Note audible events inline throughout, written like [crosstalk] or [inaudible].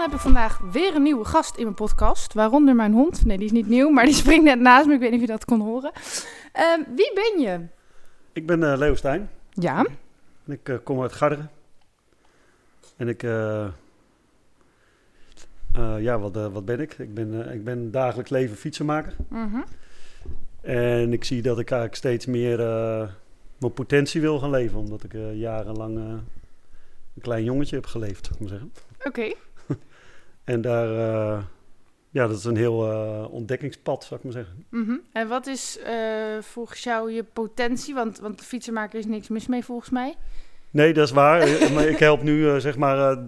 Dan heb ik vandaag weer een nieuwe gast in mijn podcast. Waaronder mijn hond. Nee, die is niet nieuw, maar die springt net naast me. Ik weet niet of je dat kon horen. Ehm, wie ben je? Ik ben eh Leo Stijn. Ja. En ik eh, kom uit Garderen. En ik... eh, ja, wat, wat ben ik? Ik ben, ik ben dagelijks leven fietsenmaker. Mhm. En ik zie dat ik eigenlijk steeds meer mijn potentie wil gaan leven. Omdat ik jarenlang een klein jongetje heb geleefd, ik maar zeggen. Oké. En daar... eh, ja, dat is een heel eh, ontdekkingspad, zou ik maar zeggen. Mhm. En wat is eh, volgens jou je potentie? Want, want fietsenmaker is niks mis mee volgens mij. Nee, dat is waar. [laughs] Maar ik help nu zeg maar eh,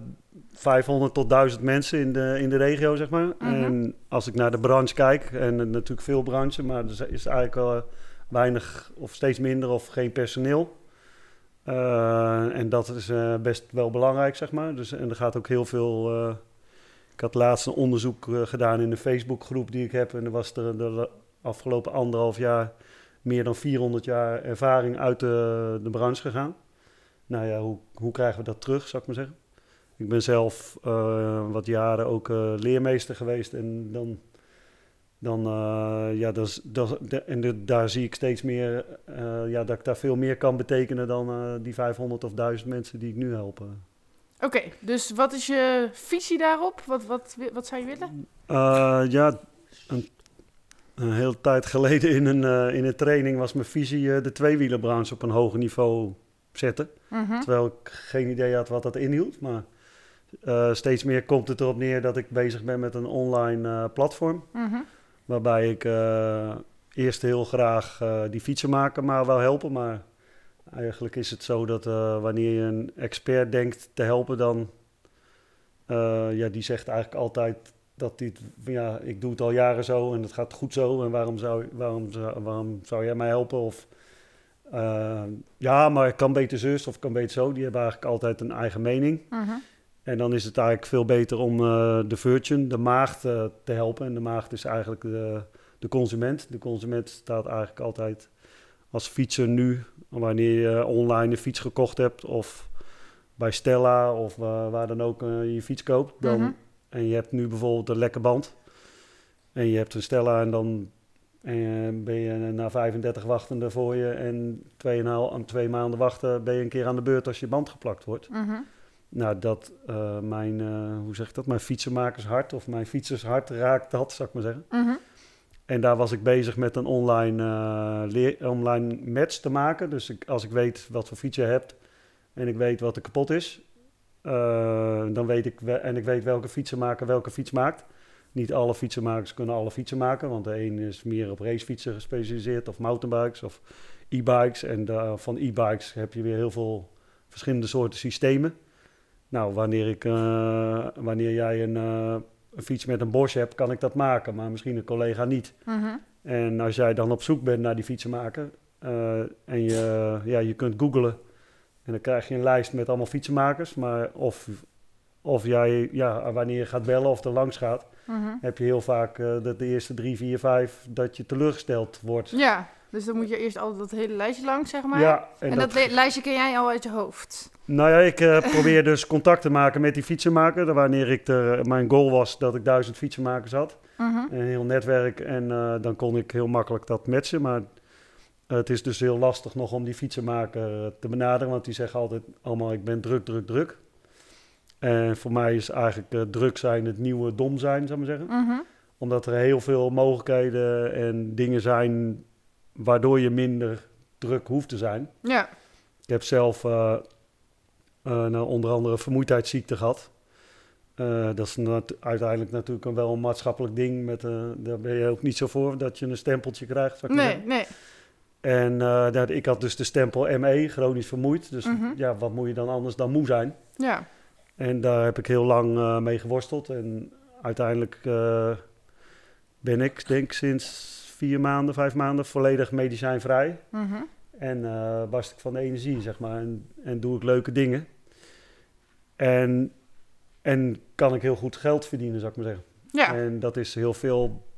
500 tot 1000 mensen in de, in de regio, zeg maar. Mhm. En als ik naar de branche kijk, en natuurlijk veel branches, maar er is eigenlijk wel weinig of steeds minder of geen personeel. En dat is best wel belangrijk, zeg maar. Dus, en er gaat ook heel veel... ik had laatst een onderzoek eh, gedaan in een Facebookgroep die ik heb. En er was er de afgelopen anderhalf jaar meer dan 400 jaar ervaring uit de, de branche gegaan. Nou ja, hoe, hoe krijgen we dat terug, zou ik maar zeggen? Ik ben zelf eh, wat jaren ook eh, leermeester geweest. En dan, dan ja, dat dat, en daar zie ik steeds meer, ja, dat ik daar veel meer kan betekenen dan die 500 of 1000 mensen die ik nu help. Oké, okay, dus wat is je visie daarop? Wat, wat, wat zou je willen? Uh, ja, een, een hele tijd geleden in een, in een training was mijn visie de tweewielenbranche op een hoger niveau zetten. Mhm. Uh -huh. Terwijl ik geen idee had wat dat inhield. Maar uh, steeds meer komt het erop neer dat ik bezig ben met een online uh, platform. Mhm. Uh -huh. Waarbij ik uh, eerst heel graag die fietsenmaker maar wil helpen. Maar eigenlijk is het zo dat wanneer je een expert denkt te helpen, dan ja, die zegt eigenlijk altijd dat dit, ja, ik doe het al jaren zo en het gaat goed zo. En waarom zou, waarom, waarom zou jij mij helpen? Of uh, ja, maar ik kan beter zus of ik kan beter zo. Die hebben eigenlijk altijd een eigen mening. Uh -huh. En dan is het eigenlijk veel beter om uh, de virgin, de maagd, uh, te helpen. En de maagd is eigenlijk de, de consument. De consument staat eigenlijk altijd als fietser nu, wanneer je online een fiets gekocht hebt of bij Stella of waar dan ook je fiets koopt. Dan, Mhm. uh -huh. En je hebt nu bijvoorbeeld een lekke band. En je hebt een Stella en dan en ben je na 35 wachtende voor je en twee, twee maanden wachten ben je een keer aan de beurt als je band geplakt wordt. -huh. Nou, dat uh, mijn, hoe zeg ik dat, mijn fietsenmakershart of mijn fietsershart raakt dat, zou ik maar zeggen. -huh. En daar was ik bezig met een online, leer, online match te maken. Dus ik, als ik weet wat voor fiets je hebt en ik weet wat er kapot is, eh, dan weet ik, en ik weet welke fietsenmaker welke fiets maakt. Niet alle fietsenmakers kunnen alle fietsen maken, want de een is meer op racefietsen gespecialiseerd of mountainbikes of e-bikes. En van e-bikes heb je weer heel veel verschillende soorten systemen. Nou, wanneer, ik, uh, wanneer jij een, een, fiets met een Bosch hebt, kan ik dat maken, maar misschien een collega niet. -huh. En als jij dan op zoek bent naar die fietsenmaker uh, en je, ja, je kunt googlen en dan krijg je een lijst met allemaal fietsenmakers, maar of, of jij, ja, wanneer je gaat bellen of er langs gaat, -huh. heb je heel vaak uh, dat de eerste drie, vier, vijf dat je teleurgesteld wordt. Ja, dus dan moet je eerst altijd dat hele lijstje langs, zeg maar. Ja, en, en dat, dat lijstje ken jij al uit je hoofd? Nou ja, ik uh, probeer dus contact te maken met die fietsenmaker. Wanneer ik er, mijn goal was dat ik duizend fietsenmakers had. Uh -huh. Een heel netwerk. En uh, dan kon ik heel makkelijk dat matchen. Maar het is dus heel lastig nog om die fietsenmaker te benaderen. Want die zeggen altijd allemaal ik ben druk, druk, druk. En voor mij is eigenlijk druk zijn het nieuwe dom zijn, zou ik maar zeggen. -huh. Omdat er heel veel mogelijkheden en dingen zijn waardoor je minder druk hoeft te zijn. Ja. Ik heb zelf uh, uh, nou, onder andere vermoeidheidsziekte gehad. Uh, dat is nat uiteindelijk natuurlijk een wel een maatschappelijk ding. Met, daar ben je ook niet zo voor dat je een stempeltje krijgt. Nee, zeggen. nee. En dat, ik had dus de stempel ME, chronisch vermoeid. Dus Mhm. ja, wat moet je dan anders dan moe zijn? Ja. En daar heb ik heel lang mee geworsteld. En uiteindelijk ben ik denk sinds vier maanden, vijf maanden volledig medicijnvrij. Mhm. En eh barst ik van de energie, zeg maar. En, en doe ik leuke dingen. En, en kan ik heel goed geld verdienen, zou ik maar zeggen. Ja. En dat is heel veel.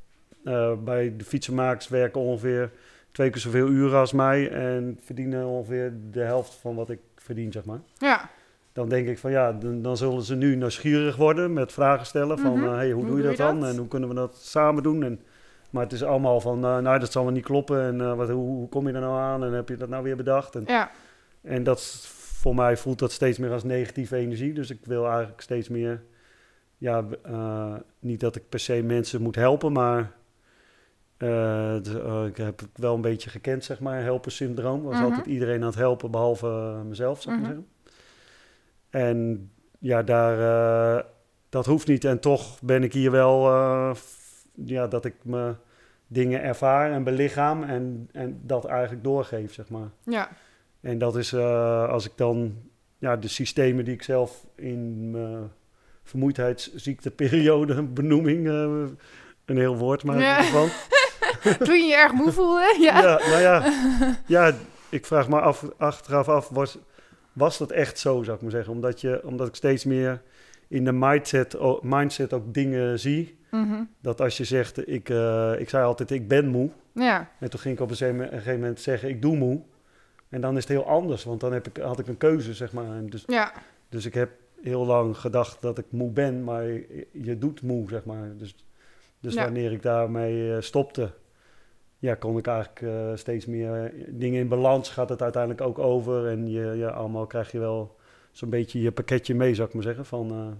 eh, bij de fietsenmakers werken ongeveer twee keer zoveel uren als mij. En verdienen ongeveer de helft van wat ik verdien, zeg maar. Ja. Dan denk ik van ja, dan, dan zullen ze nu nieuwsgierig worden met vragen stellen. Van Mhm. eh, hey, hoe, doe je dat dan? En hoe kunnen we dat samen doen? En, maar het is allemaal van, eh, nou dat zal wel niet kloppen. En eh, wat, hoe, hoe kom je er nou aan? En heb je dat nou weer bedacht? En, Ja. en dat voor mij voelt dat steeds meer als negatieve energie. Dus ik wil eigenlijk steeds meer, ja, eh, niet dat ik per se mensen moet helpen, maar ik heb het wel een beetje gekend, zeg maar, helpersyndroom. Was Mhm. altijd iedereen aan het helpen, behalve eh, mezelf, zou ik maar Mhm. zeggen. En ja, daar, dat hoeft niet. En toch ben ik hier wel, ja, dat ik me dingen ervaar en belichaam en, en dat eigenlijk doorgeef, zeg maar. Ja. En dat is eh, als ik dan ja, de systemen die ik zelf in mijn vermoeidheidsziekteperiode, [laughs] benoeming, eh, een heel woord maar Ja. ervan. [laughs] Toen je je erg moe voelde. [laughs] Ja. Ja. nou ja, ja, ik vraag me af, achteraf af, was, was dat echt zo, zou ik maar zeggen? Omdat, je, omdat ik steeds meer in de mindset, mindset ook dingen zie. Mhm. Dat als je zegt, ik, eh, ik zei altijd, ik ben moe. Ja. En toen ging ik op een gegeven moment- zeggen, ik doe moe. En dan is het heel anders, want dan heb ik, had ik een keuze, zeg maar. En dus, Ja. dus ik heb heel lang gedacht dat ik moe ben, maar je, je doet moe, zeg maar. Dus, dus Ja. wanneer ik daarmee eh, stopte, ja, kon ik eigenlijk eh, steeds meer dingen in balans gaat het uiteindelijk ook over. En je, ja, allemaal krijg je wel zo'n beetje je pakketje mee, zou ik maar zeggen. Van,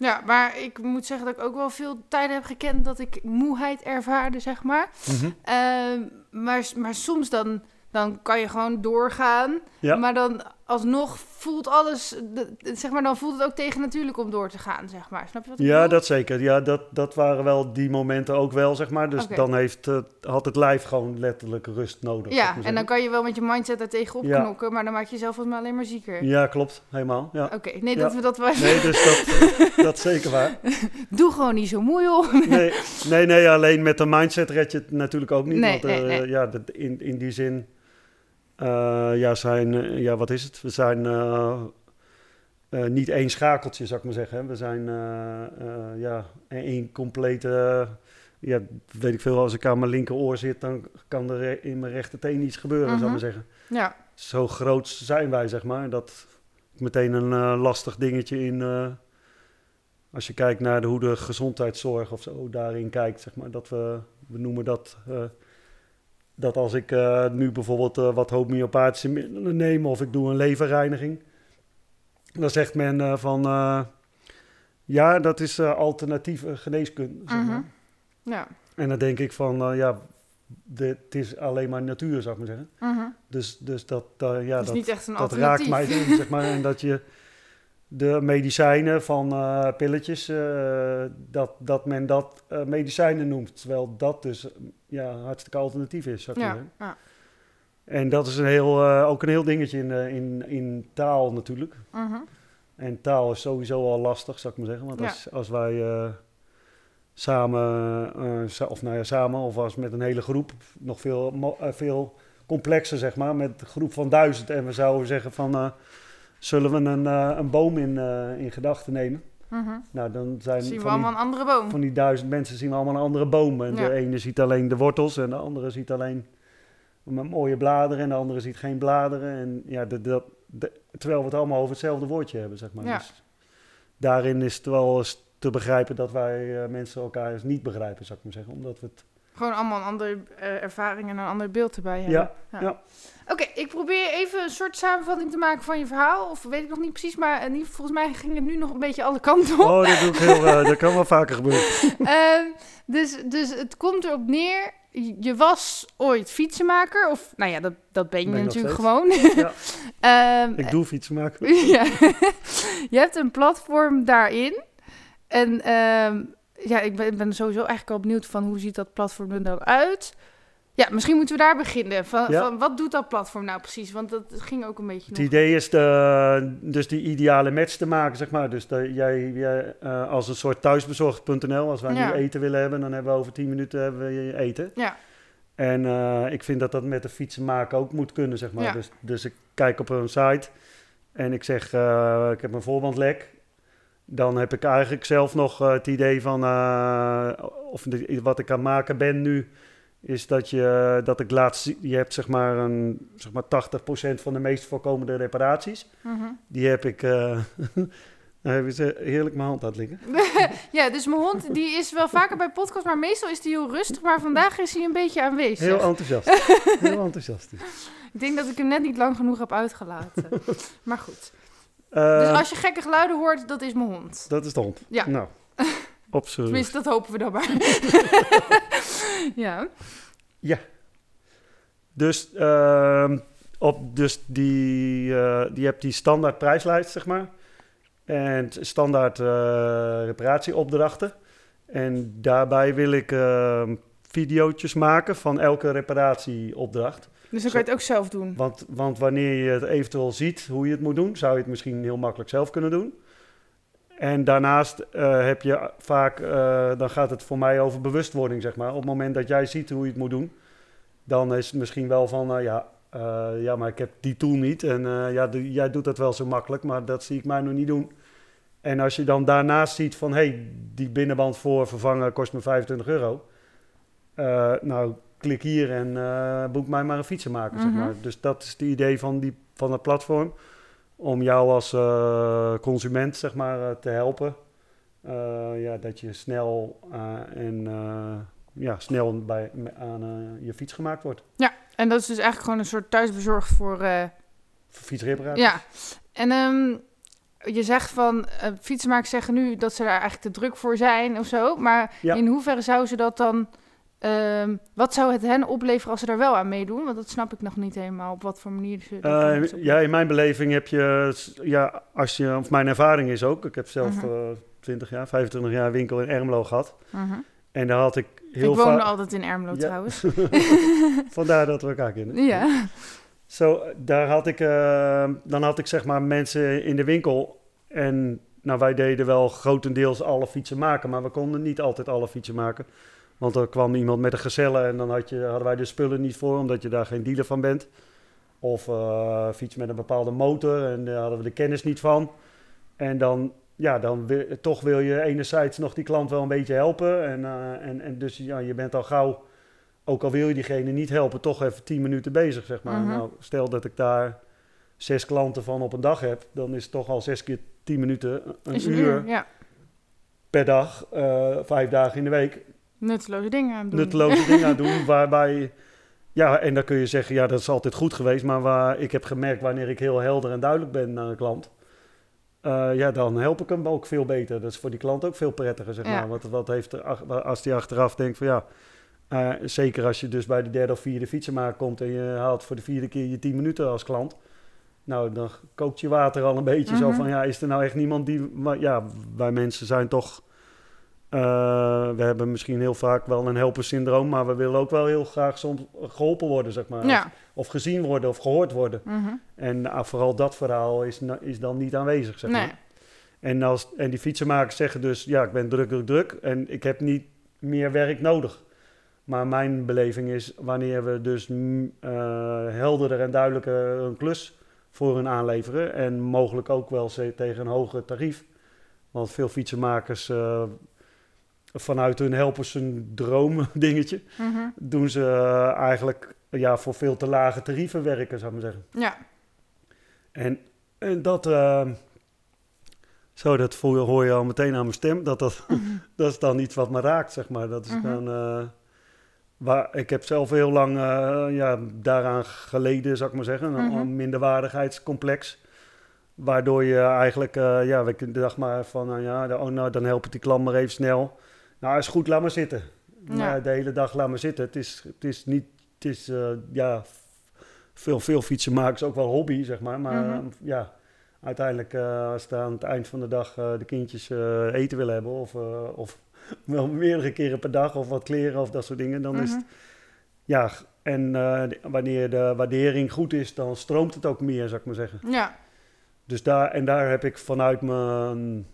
Ja, maar ik moet zeggen dat ik ook wel veel tijden heb gekend dat ik moeheid ervaarde, zeg maar. Ehm, maar, maar soms dan, dan kan je gewoon doorgaan. Ja. Maar dan alsnog voelt alles, zeg maar, dan voelt het ook tegen natuurlijk om door te gaan, zeg maar. Snap je wat ik Ja, bedoel? dat zeker. Ja, dat, dat waren wel die momenten ook wel, zeg maar. Dus dan heeft, eh, had het lijf gewoon letterlijk rust nodig. Ja, en dan kan je wel met je mindset daar tegenop Ja. knokken, maar dan maak je jezelf volgens mij alleen maar zieker. Ja, klopt. Helemaal. Ja. Oké, nee, Ja. dat we dat wel. Nee, dus dat, [laughs] dat is zeker waar. [laughs] Doe gewoon niet zo moe, joh. Nee, nee, nee, alleen met de mindset red je het natuurlijk ook niet. Nee, want nee, eh, nee. Ja, in, in die zin, ja, zijn, eh, ja, wat is het? We zijn eh, eh, niet één schakeltje, zou ik maar zeggen. hè. We zijn eh, eh, ja, één complete, ja, weet ik veel, als ik aan mijn linkeroor zit, dan kan er in mijn rechterteen iets gebeuren, zou ik Mhm. maar zeggen. Ja, Zo groot zijn wij, zeg maar. Dat meteen een eh, lastig dingetje in. eh, als je kijkt naar de, hoe de gezondheidszorg of zo daarin kijkt, zeg maar. Dat we, we noemen dat. eh, dat als ik eh, nu bijvoorbeeld eh, wat homeopathische middelen neem of ik doe een leverreiniging. Dan zegt men eh, van. ja, dat is alternatieve geneeskunde. Zeg maar. Mhm. ja. En dan denk ik van. ja, het is alleen maar natuur, zou ik maar zeggen. Mhm. Dus, dus dat, ja, dat dat, dat raakt mij, dan, zeg maar. En dat je [laughs] de medicijnen van eh, pilletjes, eh, dat, dat men dat eh, medicijnen noemt. Terwijl dat dus ja, hartstikke alternatief is, zou ja, ja. En dat is een heel, ook een heel dingetje in, in, in taal natuurlijk. Mhm. En taal is sowieso al lastig, zou ik maar zeggen. Want Ja. als, als wij samen, sa- of nou ja, samen, of als met een hele groep, nog veel, veel complexer, zeg maar, met een groep van duizend. En we zouden zeggen van, zullen we een, eh, een boom in, eh, in gedachten nemen? Mhm. Nou, dan zijn Zien we van, allemaal die, een andere boom. van die duizend mensen zien we allemaal een andere boom. En Ja. de ene ziet alleen de wortels en de andere ziet alleen mooie bladeren en de andere ziet geen bladeren. En ja, de, terwijl we het allemaal over hetzelfde woordje hebben, zeg maar. Ja. Dus daarin is het wel eens te begrijpen dat wij eh, mensen elkaar eens niet begrijpen, zou ik maar zeggen. Omdat we het... Gewoon allemaal een andere eh, ervaring en een ander beeld erbij hebben. Ja, ja. Oké, ik probeer even een soort samenvatting te maken van je verhaal. Of weet ik nog niet precies, maar in ieder geval, volgens mij ging het nu nog een beetje alle kanten op. Oh, dat doe ik heel... eh, dat kan wel vaker gebeuren. [laughs] Ehm, dus, dus het komt erop neer, je was ooit fietsenmaker. Of, nou ja, dat, dat ben je Ben natuurlijk gewoon. Ja. [laughs] Ehm, Ik doe fietsen maken. [laughs] ja. je hebt een platform daarin. En ehm, ja, ik ben, ben sowieso eigenlijk al benieuwd van hoe ziet dat platform er dan uit. Ja, misschien moeten we daar beginnen. Van, Ja. van, wat doet dat platform nou precies? Want dat ging ook een beetje Het nog... idee is de, dus die ideale match te maken, zeg maar. Dus jij, jij eh, als een soort thuisbezorgd.nl, als wij Ja. nu eten willen hebben, dan hebben we over 10 minuten hebben we eten. Ja, En eh, ik vind dat dat met de fietsen maken ook moet kunnen, zeg maar. Ja. Dus, dus ik kijk op een site en ik zeg, eh, ik heb een voorbandlek. Dan heb ik eigenlijk zelf nog het idee van, of de- wat ik aan het maken ben nu, is dat, je, dat ik laat zien, je hebt zeg maar, een, zeg maar 80% van de meest voorkomende reparaties. mhm. Die heb ik, [laughs] nou heb heerlijk mijn hand aan het liggen. [laughs] ja, dus mijn hond die is wel vaker bij podcast, maar meestal is hij heel rustig. Maar vandaag is hij een beetje aanwezig. Heel enthousiast. [laughs] Heel enthousiast. Ik denk dat ik hem net niet lang genoeg heb uitgelaten. maar goed. Eh, Dus als je gekke geluiden hoort, dat is mijn hond. Dat is de hond. Ja. Nou, z'n Tenminste, dat hopen we dan maar. [laughs] ja. Dus, ehm, op, dus die, eh, die hebt die standaard prijslijst, zeg maar. En standaard eh reparatieopdrachten. En daarbij wil ik ehm videootjes maken van elke reparatieopdracht. Dus dan kan je het ook zelf doen. Want, want wanneer je het eventueel ziet hoe je het moet doen, zou je het misschien heel makkelijk zelf kunnen doen. En daarnaast eh, heb je vaak, eh, dan gaat het voor mij over bewustwording, zeg maar. Op het moment dat jij ziet hoe je het moet doen, dan is het misschien wel van, eh, ja, ja, maar ik heb die tool niet. En ja, de- jij doet dat wel zo makkelijk, maar dat zie ik mij nog niet doen. En als je dan daarnaast ziet van, hé, hey, die binnenband voor vervangen kost me 25 euro. Nou, klik hier en boek mij maar een fietsenmaker, Mhm. zeg maar. Dus dat is het idee van, die, van het platform. Om jou als eh, consument, zeg maar, eh, te helpen. Eh, ja, dat je snel en ja, snel bij, aan je fiets gemaakt wordt. En dat is dus eigenlijk gewoon een soort thuisbezorgd voor... Voor fietsreparatie. ja. En ehm, je zegt van... eh fietsenmakers zeggen nu dat ze daar eigenlijk te druk voor zijn of zo. Maar Ja. in hoeverre zou ze dat dan... ehm, wat zou het hen opleveren als ze daar wel aan meedoen? Want dat snap ik nog niet helemaal. Op wat voor manier ze... Eh, ja, in mijn beleving heb je, ja, als je, of mijn ervaring is ook, ik heb zelf Mhm. eh 20 jaar, 25 jaar winkel in Ermelo gehad. Mhm. En daar had ik heel Ik woonde altijd in Ermelo Ja. trouwens. [laughs] vandaar dat we elkaar kennen. ja. Zo, daar had ik, eh, dan had ik zeg maar mensen in de winkel. En nou, wij deden wel grotendeels alle fietsen maken, maar we konden niet altijd alle fietsen maken. Want er kwam iemand met een gezelle en dan had je, hadden wij de spullen niet voor, omdat je daar geen dealer van bent. Of eh fiets met een bepaalde motor en daar hadden we de kennis niet van. En dan, ja, dan wil, toch wil je enerzijds nog die klant wel een beetje helpen. En, eh, en, en dus ja, je bent al gauw, ook al wil je diegene niet helpen, toch even 10 minuten bezig, zeg maar. Mhm. Nou, stel dat ik daar zes klanten van op een dag heb, dan is het toch al zes keer 10 minuten, een, uur, Ja. per dag, eh, vijf dagen in de week, Nutteloze dingen aan doen. nutteloze dingen aan doen. [laughs] Waarbij, ja, en dan kun je zeggen, ja, dat is altijd goed geweest. Maar waar ik heb gemerkt wanneer ik heel helder en duidelijk ben naar een klant. eh, ja, dan help ik hem ook veel beter. Dat is voor die klant ook veel prettiger, zeg Ja. maar. Want wat heeft er, als die achteraf denkt van ja, eh, zeker als je dus bij de derde of vierde fietsenmaker komt en je haalt voor de vierde keer je 10 minuten als klant. Nou, dan kookt je water al een beetje zo Mhm. van ja, is er nou echt niemand die, maar ja, wij mensen zijn toch eh, we hebben misschien heel vaak wel een helpersyndroom, maar we willen ook wel heel graag soms geholpen worden, zeg maar. Ja. Of gezien worden of gehoord worden. Mhm. En ah, vooral dat verhaal is, is dan niet aanwezig, zeg Nee. maar. En, als, en die fietsenmakers zeggen dus, ja, ik ben druk, druk, druk en ik heb niet meer werk nodig. Maar mijn beleving is, wanneer we dus mm, eh, helderder en duidelijker een klus voor hun aanleveren en mogelijk ook wel tegen een hoger tarief. Want veel fietsenmakers eh, vanuit hun helpers een droom [laughs] dingetje, Mhm. doen ze eh, eigenlijk ja, voor veel te lage tarieven werken, zou ik maar zeggen. Ja. En, en dat, eh, zo, dat voel je, hoor je al meteen aan mijn stem, dat, dat, [laughs] dat is dan iets wat me raakt, zeg maar. Dat is Mhm. dan, eh, waar, ik heb zelf heel lang ja, daaraan geleden, zou ik maar zeggen, een, Mhm. minderwaardigheidscomplex. Waardoor je eigenlijk, eh, ja, ik dacht maar van, nou ja, oh, nou, dan help ik die klant maar even snel. Nou, is goed, laat maar zitten. Ja. Maar de hele dag laat maar zitten. Het is, het is niet, het is, eh, ja, veel, veel fietsenmakers ook wel hobby, zeg maar. Maar Mhm. eh, ja, uiteindelijk eh, als ze aan het eind van de dag eh, de kindjes eten willen hebben... Of, of [laughs] wel meerdere keren per dag of wat kleren of dat soort dingen... dan is Mhm. het, ja, en wanneer de waardering goed is, dan stroomt het ook meer, zou ik maar zeggen. Ja. Dus daar, en daar heb ik vanuit mijn,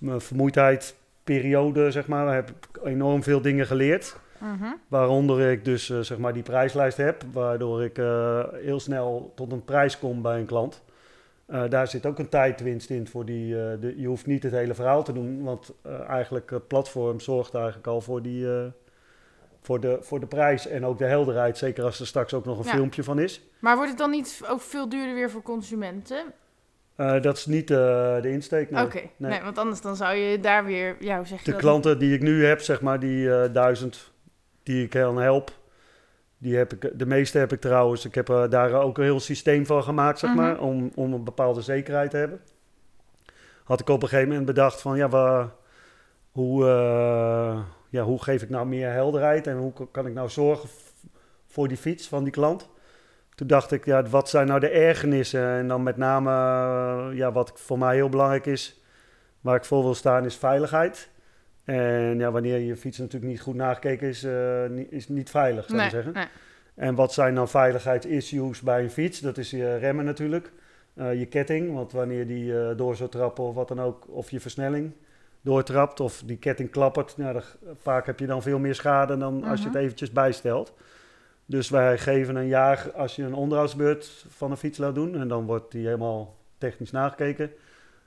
mijn vermoeidheid periode, zeg maar, heb ik enorm veel dingen geleerd. Mhm. Waaronder ik dus eh, zeg maar die prijslijst heb, waardoor ik eh, heel snel tot een prijs kom bij een klant. Eh, daar zit ook een tijdwinst in voor die. de, je hoeft niet het hele verhaal te doen, want eigenlijk het platform zorgt eigenlijk al voor die. voor de, voor de prijs en ook de helderheid, zeker als er straks ook nog een Ja. filmpje van is. Maar wordt het dan niet ook veel duurder weer voor consumenten? Eh, dat is niet eh, de insteek. nee. Oké, nee. nee. want anders dan zou je daar weer, ja, hoe zeg je De dat? klanten die ik nu heb, zeg maar, die eh, duizend die ik kan help, die heb ik, de meeste heb ik trouwens. Ik heb daar ook een heel systeem van gemaakt, zeg Mhm. maar, om, om een bepaalde zekerheid te hebben. Had ik op een gegeven moment bedacht van, ja, hoe, ja, hoe geef ik nou meer helderheid en hoe kan ik nou zorgen voor die fiets van die klant? Toen dacht ik, ja, wat zijn nou de ergernissen? En dan met name, eh, ja, wat voor mij heel belangrijk is, waar ik voor wil staan, is veiligheid. En ja, wanneer je fiets natuurlijk niet goed nagekeken is, eh, niet, is niet veilig, zou nee, ik zeggen. nee. En wat zijn dan veiligheidsissues bij een fiets? Dat is je remmen natuurlijk. Eh, je ketting, want wanneer die eh, door zou trappen of wat dan ook, of je versnelling doortrapt of die ketting klappert, nou, dan, vaak heb je dan veel meer schade dan als je het Mhm. eventjes bijstelt. Dus wij geven een jaar als je een onderhoudsbeurt van een fiets laat doen en dan wordt die helemaal technisch nagekeken.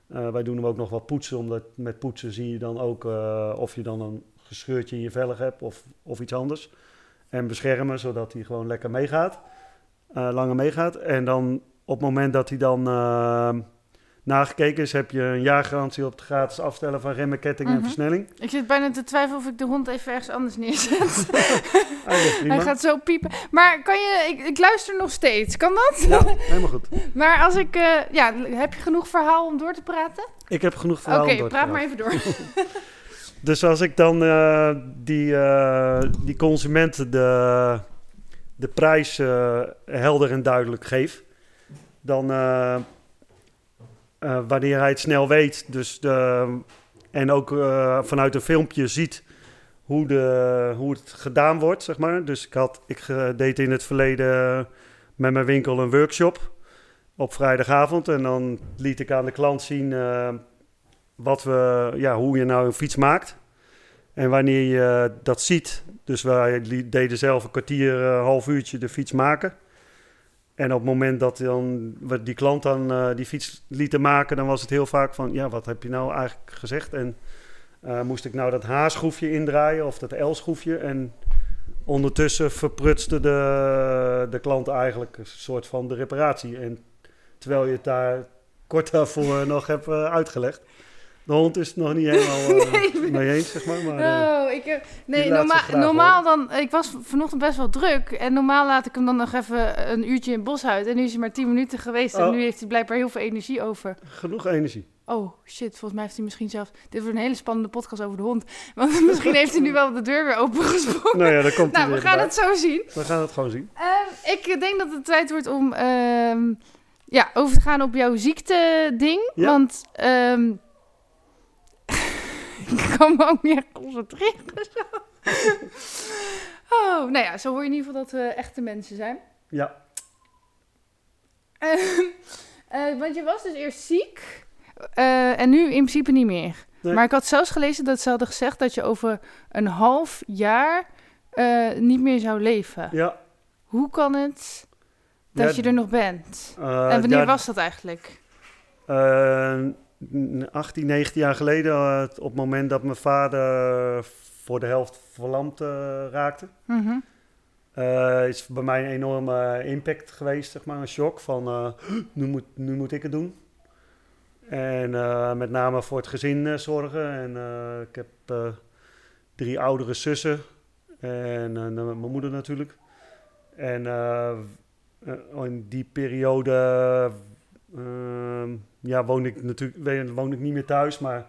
Eh, wij doen hem ook nog wat poetsen, omdat met poetsen zie je dan ook eh, of je dan een gescheurtje in je velg hebt of, of iets anders. En beschermen, zodat hij gewoon lekker meegaat, eh, langer meegaat. En dan op het moment dat hij dan nagekeken is, heb je een jaargarantie op het gratis afstellen van remmen, ketting en Mhm. versnelling. Ik zit bijna te twijfelen of ik de hond even ergens anders neerzet. [laughs] Ah. Hij gaat zo piepen. Maar kan je, ik, ik luister nog steeds, kan dat? Ja, helemaal goed. [laughs] Maar als ik, eh, ja, heb je genoeg verhaal om door te praten? Ik heb genoeg Oké, verhaal om door te praat praten. maar even door. [laughs] Dus als ik dan eh, die, eh, die consument de, de prijs helder en duidelijk geef, dan eh, wanneer hij het snel weet, dus de, en ook eh, vanuit een filmpje ziet hoe, de, hoe het gedaan wordt, zeg maar. Dus ik, had, ik eh, deed in het verleden met mijn winkel een workshop op vrijdagavond en dan liet ik aan de klant zien wat we, ja, hoe je nou een fiets maakt. En wanneer je dat ziet, dus wij deden zelf een kwartier, half uurtje de fiets maken. En op het moment dat dan die klant dan eh, die fiets lieten maken, dan was het heel vaak van, ja, wat heb je nou eigenlijk gezegd? En eh, moest ik nou dat H-schroefje indraaien of dat L-schroefje? En ondertussen verprutste de, de klant eigenlijk een soort van de reparatie. En terwijl je het daar kort daarvoor [laughs] nog hebt eh, uitgelegd. De hond is nog niet helemaal [laughs] Nee. mee eens, zeg maar. maar eh, Oh, ik, heb- nee, norma- normaal dan... Ik was vanochtend best wel druk. En normaal laat ik hem dan nog even een uurtje in het bos uit. En nu is hij maar tien minuten geweest. En Oh. nu heeft hij blijkbaar heel veel energie over. genoeg energie. Oh, shit. Volgens mij heeft hij misschien zelf... Dit wordt een hele spannende podcast over de hond. Want [laughs] misschien heeft hij nu wel de deur weer opengesprongen. Nou ja, dan komt Nou, we gaan het zo zien. We gaan het gewoon zien. Ehm, ik denk dat het tijd wordt om ehm, ja, over te gaan op jouw ziekte-ding. Ja. Want ehm, [laughs] ik kan me ook niet echt concentreren. Zo. [laughs] oh, nou ja, zo hoor je in ieder geval dat we echte mensen zijn. Ja, Ehm, eh, want je was dus eerst ziek eh, en nu in principe niet meer. Nee. Maar ik had zelfs gelezen dat ze hadden gezegd dat je over een half jaar eh, niet meer zou leven. ja. Hoe kan het dat Ja, je er nog bent? en wanneer ja, was dat eigenlijk? Eh, 18, 19 jaar geleden, eh, op het moment dat mijn vader voor de helft verlamd eh, raakte, Mhm. eh, is bij mij een enorme impact geweest, zeg maar, een shock van nu, moet, nu moet ik het doen. En met name voor het gezin zorgen. En ik heb drie oudere zussen en eh, mijn moeder natuurlijk. En in die periode eh, ja, woonde ik natuurlijk woonde ik niet meer thuis, maar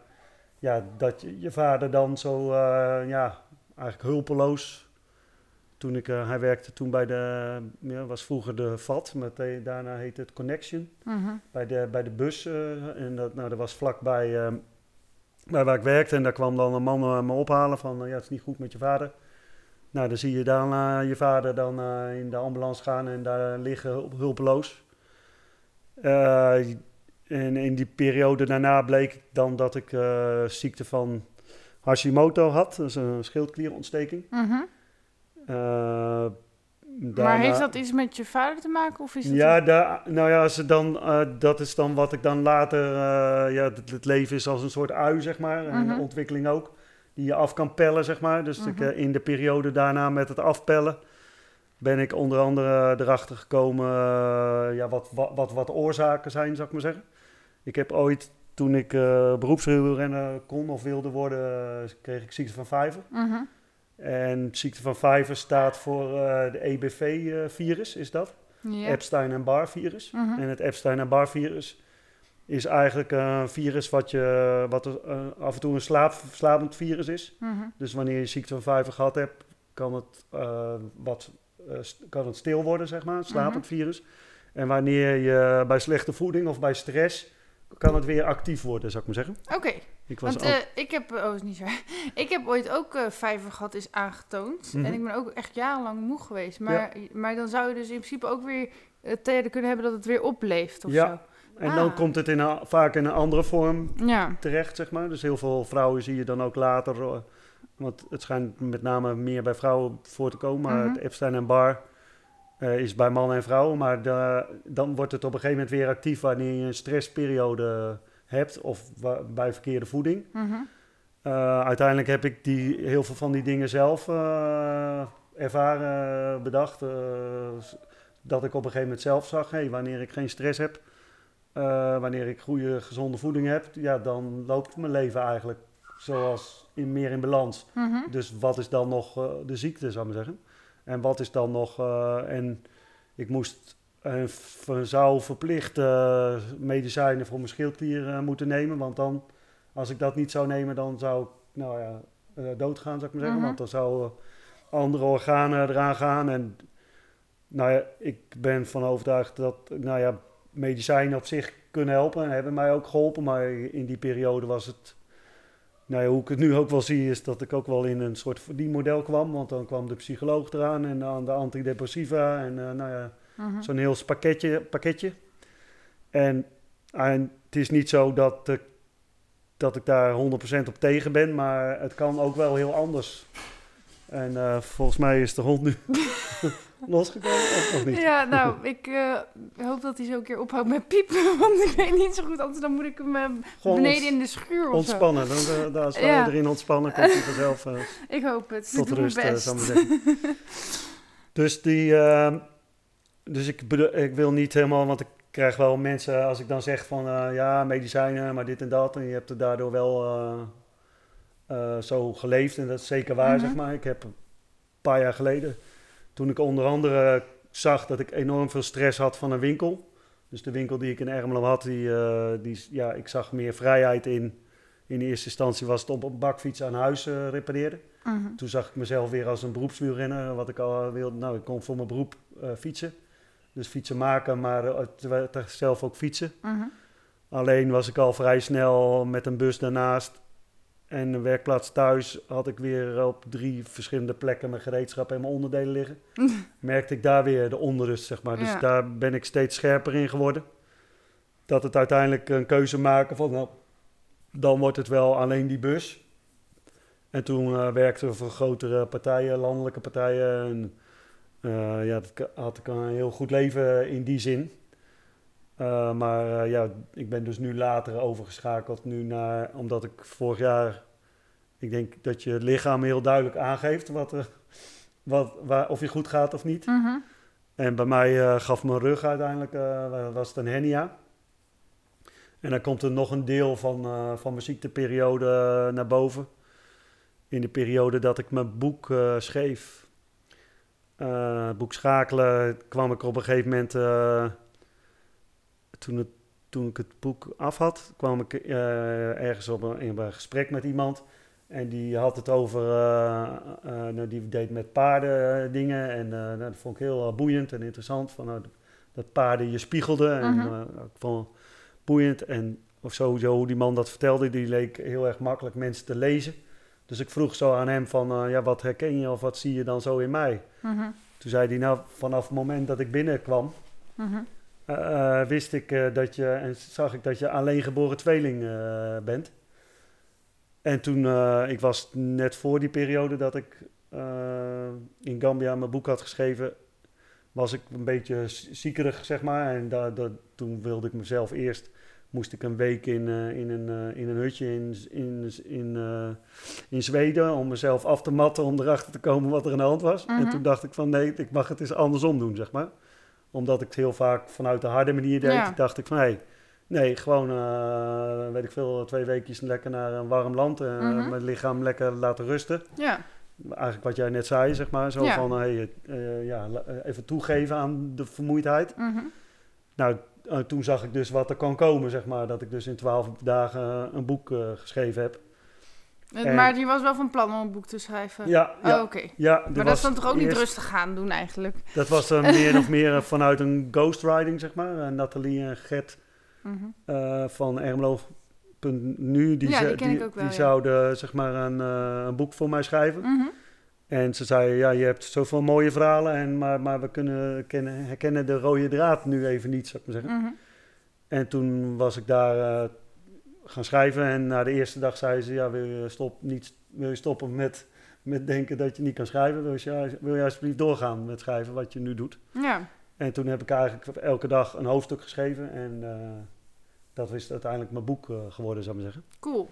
ja, dat je, je vader dan zo eh, ja, eigenlijk hulpeloos toen ik, eh, hij werkte toen bij de, ja, was vroeger de VAT, met, eh, daarna heette het Connection, Mhm. bij de, bij de bus. en dat, nou, dat was vlakbij eh, bij waar ik werkte en daar kwam dan een man me ophalen van, ja, het is niet goed met je vader. Nou, dan zie je eh, je vader dan in de ambulance gaan en daar liggen hulp- hulpeloos. Eh, en in die periode daarna bleek dan dat ik eh, ziekte van Hashimoto had. Dat is een schildklierontsteking. Mhm. Eh, Maar daarna- heeft dat iets met je vader te maken? Of is Ja, daar, nou ja, dan, dat is dan wat ik dan later... ja, het, het leven is als een soort ui, zeg maar. En Mhm. de ontwikkeling ook. Die je af kan pellen, zeg maar. Dus ik, Mhm. eh, in de periode daarna met het afpellen... ben ik onder andere erachter gekomen... eh, ja, wat, wat, wat, wat oorzaken zijn, zou ik maar zeggen. Ik heb ooit, toen ik beroepswielrenner kon of wilde worden... eh, kreeg ik ziekte van vijver. Mhm. En ziekte van vijver staat voor eh, de EBV-virus, is dat? Ja. Epstein- en Barr-virus. Mhm. En het Epstein- en Barr-virus is eigenlijk een virus wat, je, wat er, af en toe een slaap, slapend virus is. Mhm. Dus wanneer je ziekte van vijver gehad hebt, kan het, wat, kan het stil worden, zeg maar, een slapend virus. En wanneer je bij slechte voeding of bij stress, kan het weer actief worden, zou ik maar zeggen. Oké, Ik was want eh, ik heb... Oh, is niet zo. [laughs] ik heb ooit ook eh vijver gehad, is aangetoond. Mhm. En ik ben ook echt jarenlang moe geweest. Maar, maar dan zou je dus in principe ook weer uh, tijden kunnen hebben dat het weer opleeft of Ja. en dan ah. komt het in een, vaak in een andere vorm zo. Ja. terecht, zeg maar. Dus heel veel vrouwen zie je dan ook later, eh, want het schijnt met name meer bij vrouwen voor te komen, maar Mhm. het Epstein en Barr eh, is bij mannen en vrouwen, maar de- dan wordt het op een gegeven moment weer actief wanneer je een stressperiode hebt of bij verkeerde voeding. Mhm. Eh, uiteindelijk heb ik die, heel veel van die dingen zelf eh, ervaren, bedacht. dat ik op een gegeven moment zelf zag, hey, wanneer ik geen stress heb, wanneer ik goede, gezonde voeding heb, ja, dan loopt mijn leven eigenlijk zoals in, meer in balans. Mhm. Dus wat is dan nog eh, de ziekte, zou ik maar zeggen? En wat is dan nog... eh, en ik moest... zou verplicht medicijnen voor mijn schildklier eh, moeten nemen. Want dan, als ik dat niet zou nemen, dan zou ik nou ja, doodgaan, zou ik maar zeggen. Mhm. Want dan zouden andere organen eraan gaan. En nou ja, ik ben van overtuigd dat nou ja, medicijnen op zich kunnen helpen. En hebben mij ook geholpen. Maar in die periode was het... Nou ja, hoe ik het nu ook wel zie, is dat ik ook wel in een soort verdienmodel kwam. Want dan kwam de psycholoog eraan en dan de antidepressiva. En eh, nou ja, Mhm. zo'n heel pakketje. pakketje. En, en het is niet zo dat ik, dat ik daar 100% op tegen ben, maar het kan ook wel heel anders. En eh, volgens mij is de hond nu [laughs] losgekomen, of, of niet? Ja, nou, ik eh, hoop dat hij zo een keer ophoudt met piepen, [laughs] want ik weet niet zo goed, anders dan moet ik hem eh, beneden in de schuur of ontspannen. Dan, eh, daar, [laughs] wij Ja. erin ontspannen, komt hij vanzelf [laughs] Ik hoop het. tot ik rust, zal ik zeggen. dus die, ehm, dus ik, ik wil niet helemaal, want ik krijg wel mensen als ik dan zeg van ja, medicijnen, maar dit en dat. En je hebt er daardoor wel zo geleefd en dat is zeker waar, Mhm. zeg maar. Ik heb een paar jaar geleden, toen ik onder andere zag dat ik enorm veel stress had van een winkel. Dus de winkel die ik in Ermelo had, die, eh, die, ja, ik zag meer vrijheid in. In eerste instantie was het op een bakfiets aan huis eh, repareren. Mhm. Toen zag ik mezelf weer als een beroepswielrenner, wat ik al wilde. Nou, ik kon voor mijn beroep eh, fietsen. Dus fietsen maken, maar zelf ook fietsen. Mhm. Alleen was ik al vrij snel met een bus daarnaast en een werkplaats thuis. Had ik weer op drie verschillende plekken mijn gereedschap en mijn onderdelen liggen. [laughs] Merkte ik daar weer de onrust, zeg maar. Dus Ja. daar ben ik steeds scherper in geworden. Dat het uiteindelijk een keuze maken van, nou, dan wordt het wel alleen die bus. En toen eh, werkten we voor grotere partijen, landelijke partijen. En eh, ja, dat had ik een heel goed leven in die zin. Eh, maar eh, ja, ik ben dus nu later overgeschakeld nu naar, omdat ik vorig jaar, ik denk dat je lichaam heel duidelijk aangeeft wat, er- wat, waar, of je goed gaat of niet. Mhm. En bij mij eh, gaf mijn rug uiteindelijk, was het een hernia. En dan komt er nog een deel van, van mijn ziekteperiode naar boven. In de periode dat ik mijn boek schreef, boek Schakelen, kwam ik op een gegeven moment, toen, het, toen ik het boek af had, kwam ik eh, ergens op een, in een gesprek met iemand. En die had het over, eh, eh, nou, die deed met paarden dingen. En nou, dat vond ik heel boeiend en interessant. Van, nou, dat paarden je spiegelden. En Mhm. ik vond het boeiend. En of sowieso hoe die man dat vertelde, die leek heel erg makkelijk mensen te lezen. Dus ik vroeg zo aan hem van, ja, wat herken je of wat zie je dan zo in mij? Mhm. Toen zei hij, nou, vanaf het moment dat ik binnenkwam, Mhm. Eh, wist ik eh, dat je, en zag ik dat je alleengeboren tweeling eh, bent. En toen, eh, ik was net voor die periode dat ik eh, in Gambia mijn boek had geschreven, was ik een beetje ziekerig, zeg maar. En da, da- toen wilde ik mezelf eerst, moest ik een week in, eh, in, een, eh, in een hutje in, in, in, eh, in Zweden om mezelf af te matten, om erachter te komen wat er aan de hand was. Mhm. En toen dacht ik van nee, ik mag het eens andersom doen, zeg maar. Omdat ik het heel vaak vanuit de harde manier deed, Ja. dacht ik van hé, nee, gewoon, eh, weet ik veel, twee weekjes lekker naar een warm land. en Mhm. mijn lichaam lekker laten rusten. Ja. Eigenlijk wat jij net zei, zeg maar. Zo Ja. van, hey, eh, ja, even toegeven aan de vermoeidheid. Mhm. Nou, toen zag ik dus wat er kan komen, zeg maar. Dat ik dus in twaalf dagen een boek geschreven heb. En- Maar je was wel van plan om een boek te schrijven? Ja, ja, Oh, oké. ja. Maar dat was is dan toch ook niet eerst- rustig gaan doen eigenlijk? Dat was dan meer of [laughs] meer eh, vanuit een ghostwriting, zeg maar. Eh, Nathalie en Gert Mhm. eh, van Ermelo.nu, die, Ja, die wel, die ja. zouden zeg maar een, eh, een boek voor mij schrijven. Mhm. En ze zei, ja, je hebt zoveel mooie verhalen, en, maar, maar we kunnen kennen, herkennen de rode draad nu even niet, zou ik maar zeggen. Mhm. En toen was ik daar eh, gaan schrijven en na de eerste dag zei ze, ja, wil je, stop, niet, wil je stoppen met, met denken dat je niet kan schrijven? Wil je, wil je alsjeblieft doorgaan met schrijven wat je nu doet? Ja. En toen heb ik eigenlijk elke dag een hoofdstuk geschreven en eh, dat is uiteindelijk mijn boek eh, geworden, zou ik maar zeggen. Cool.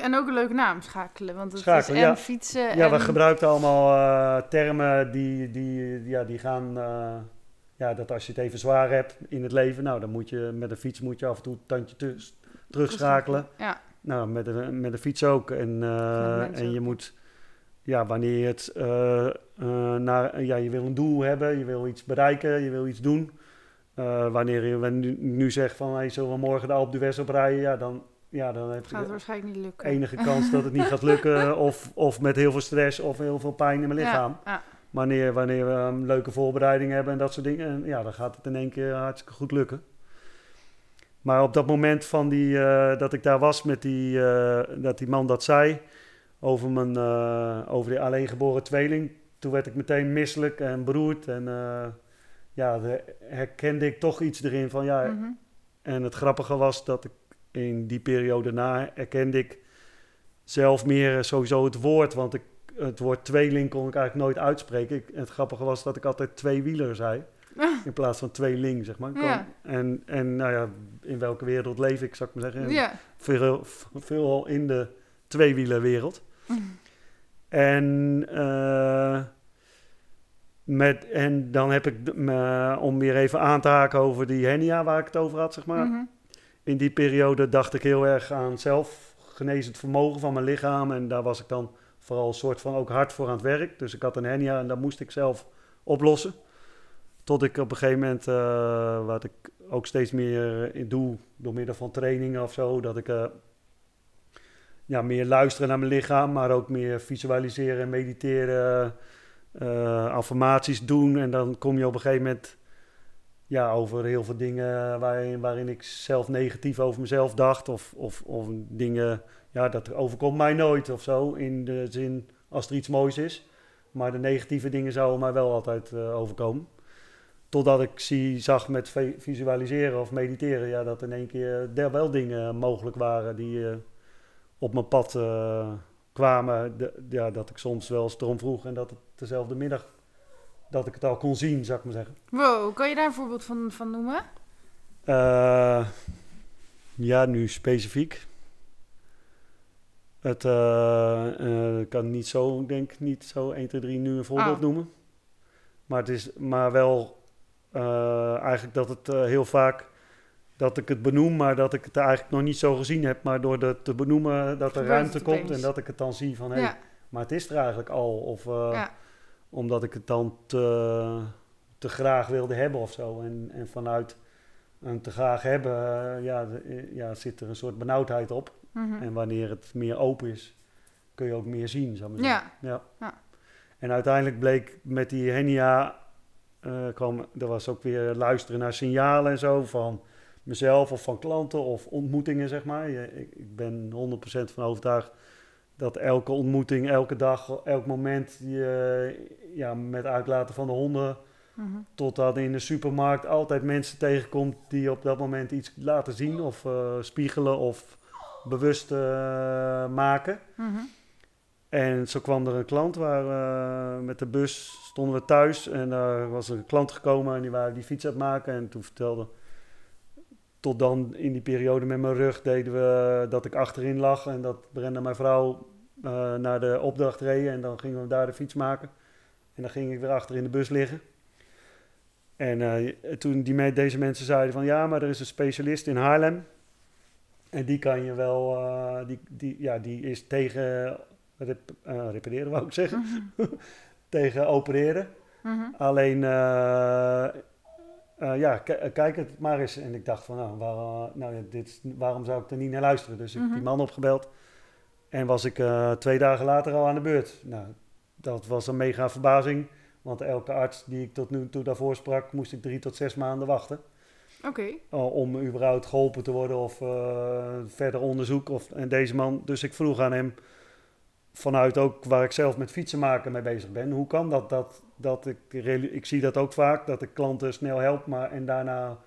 En ook een leuke naam, Schakelen. Want het Schakelen, is en ja. fietsen Ja, en... we gebruikten allemaal eh, termen die, die, ja, die gaan... ja, dat als je het even zwaar hebt in het leven... Nou, dan moet je met een fiets moet je af en toe tandje te- terugschakelen. Ja. Nou, met een, met een fiets ook. En, eh, en je moet... Ja, wanneer je het... eh, eh, naar, ja, je wil een doel hebben, je wil iets bereiken, je wil iets doen. Wanneer je nu, nu zegt van... Hey, zullen we morgen de Alpe d'Huez oprijden? Ja, dan, ja, dan heb Gaat het waarschijnlijk niet lukken. enige [laughs] kans dat het niet gaat lukken. Of, of met heel veel stress of heel veel pijn in mijn lichaam. Ja, ja. Wanneer, wanneer we een leuke voorbereiding hebben en dat soort dingen. En ja, dan gaat het in één keer hartstikke goed lukken. Maar op dat moment van die, eh, dat ik daar was met die, eh, dat die man dat zei over, mijn, eh, over die alleengeboren tweeling. Toen werd ik meteen misselijk en beroerd. En ja, de, herkende ik toch iets erin van ja, Mhm. en het grappige was dat ik in die periode na erkende ik zelf meer sowieso het woord. Want ik, het woord tweeling kon ik eigenlijk nooit uitspreken. Ik, het grappige was dat ik altijd tweewieler zei. In plaats van tweeling, zeg maar. Ja. En, en nou ja, in welke wereld leef ik, zou ik maar zeggen. Ja. Veel, veel in de tweewielerwereld. En, eh, met, en dan heb ik, me- om weer even aan te haken over die hernia waar ik het over had, zeg maar. Mhm. In die periode dacht ik heel erg aan zelfgenezend vermogen van mijn lichaam. En daar was ik dan vooral een soort van ook hard voor aan het werk. Dus ik had een hernia en dat moest ik zelf oplossen. Tot ik op een gegeven moment, eh, wat ik ook steeds meer in doe door middel van trainingen of zo, dat ik eh, ja, meer luisteren naar mijn lichaam, maar ook meer visualiseren en mediteren, eh, affirmaties doen. En dan kom je op een gegeven moment ja, over heel veel dingen waarin, waarin ik zelf negatief over mezelf dacht. Of, of, of dingen, ja, dat overkomt mij nooit of zo. In de zin als er iets moois is. Maar de negatieve dingen zouden mij wel altijd eh, overkomen. Totdat ik zie, zag met vi- visualiseren of mediteren, ja, dat in één keer er wel dingen mogelijk waren die eh, op mijn pad eh, kwamen. De- ja, dat ik soms wel eens erom vroeg en dat het dezelfde middag dat ik het al kon zien, zou ik maar zeggen. Wow, kan je daar een voorbeeld van, van noemen? Eh, ja, nu specifiek. Het kan niet zo, ik denk niet zo 1, 2, 3 nu een voorbeeld Oh. noemen. Maar het is maar wel eh, eigenlijk dat het eh, heel vaak dat ik het benoem, maar dat ik het eigenlijk nog niet zo gezien heb. Maar door het te benoemen dat er ruimte komt en dat ik het dan zie van hé, ja. maar het is er eigenlijk al. Of eh, ja. omdat ik het dan te, te graag wilde hebben of zo. En, en vanuit een te graag hebben, eh, ja, eh, ja, zit er een soort benauwdheid op. Mhm. En wanneer het meer open is, kun je ook meer zien, zou ik maar zeggen. Ja. Ja. En uiteindelijk bleek met die hernia, kwam, er was ook weer luisteren naar signalen en zo van mezelf of van klanten of ontmoetingen, zeg maar. Ik, ik ben 100% van overtuigd dat elke ontmoeting, elke dag, elk moment je ja, met uitlaten van de honden Mhm. totdat in de supermarkt altijd mensen tegenkomt die op dat moment iets laten zien of eh, spiegelen of bewust eh, maken. Mhm. En zo kwam er een klant waar eh, met de bus stonden we thuis en daar was een klant gekomen en die waren die fiets aan het maken en toen vertelde tot dan in die periode met mijn rug deden we dat ik achterin lag en dat Brenda mijn vrouw eh, naar de opdracht reed en dan gingen we daar de fiets maken. En dan ging ik weer achter in de bus liggen. En eh, toen die, me- deze mensen zeiden van ja, maar er is een specialist in Haarlem. En die kan je wel, die, die, ja, die is tegen rep- eh, repareren [laughs] wou ik zeggen, Mhm. [laughs] tegen opereren. Mhm. Alleen, eh, eh, ja, kijk het maar eens. En ik dacht van, nou, waar, nou dit, waarom zou ik er niet naar luisteren? Dus ik heb Mhm. die man opgebeld. En was ik twee dagen later al aan de beurt. Nou, dat was een mega verbazing. Want elke arts die ik tot nu toe daarvoor sprak, moest ik drie tot zes maanden wachten. Oké. om überhaupt geholpen te worden of verder onderzoek. Of, en deze man, dus ik vroeg aan hem, vanuit ook waar ik zelf met fietsen maken mee bezig ben. Hoe kan dat? dat, dat ik, ik zie dat ook vaak, dat ik klanten snel help, maar en daarna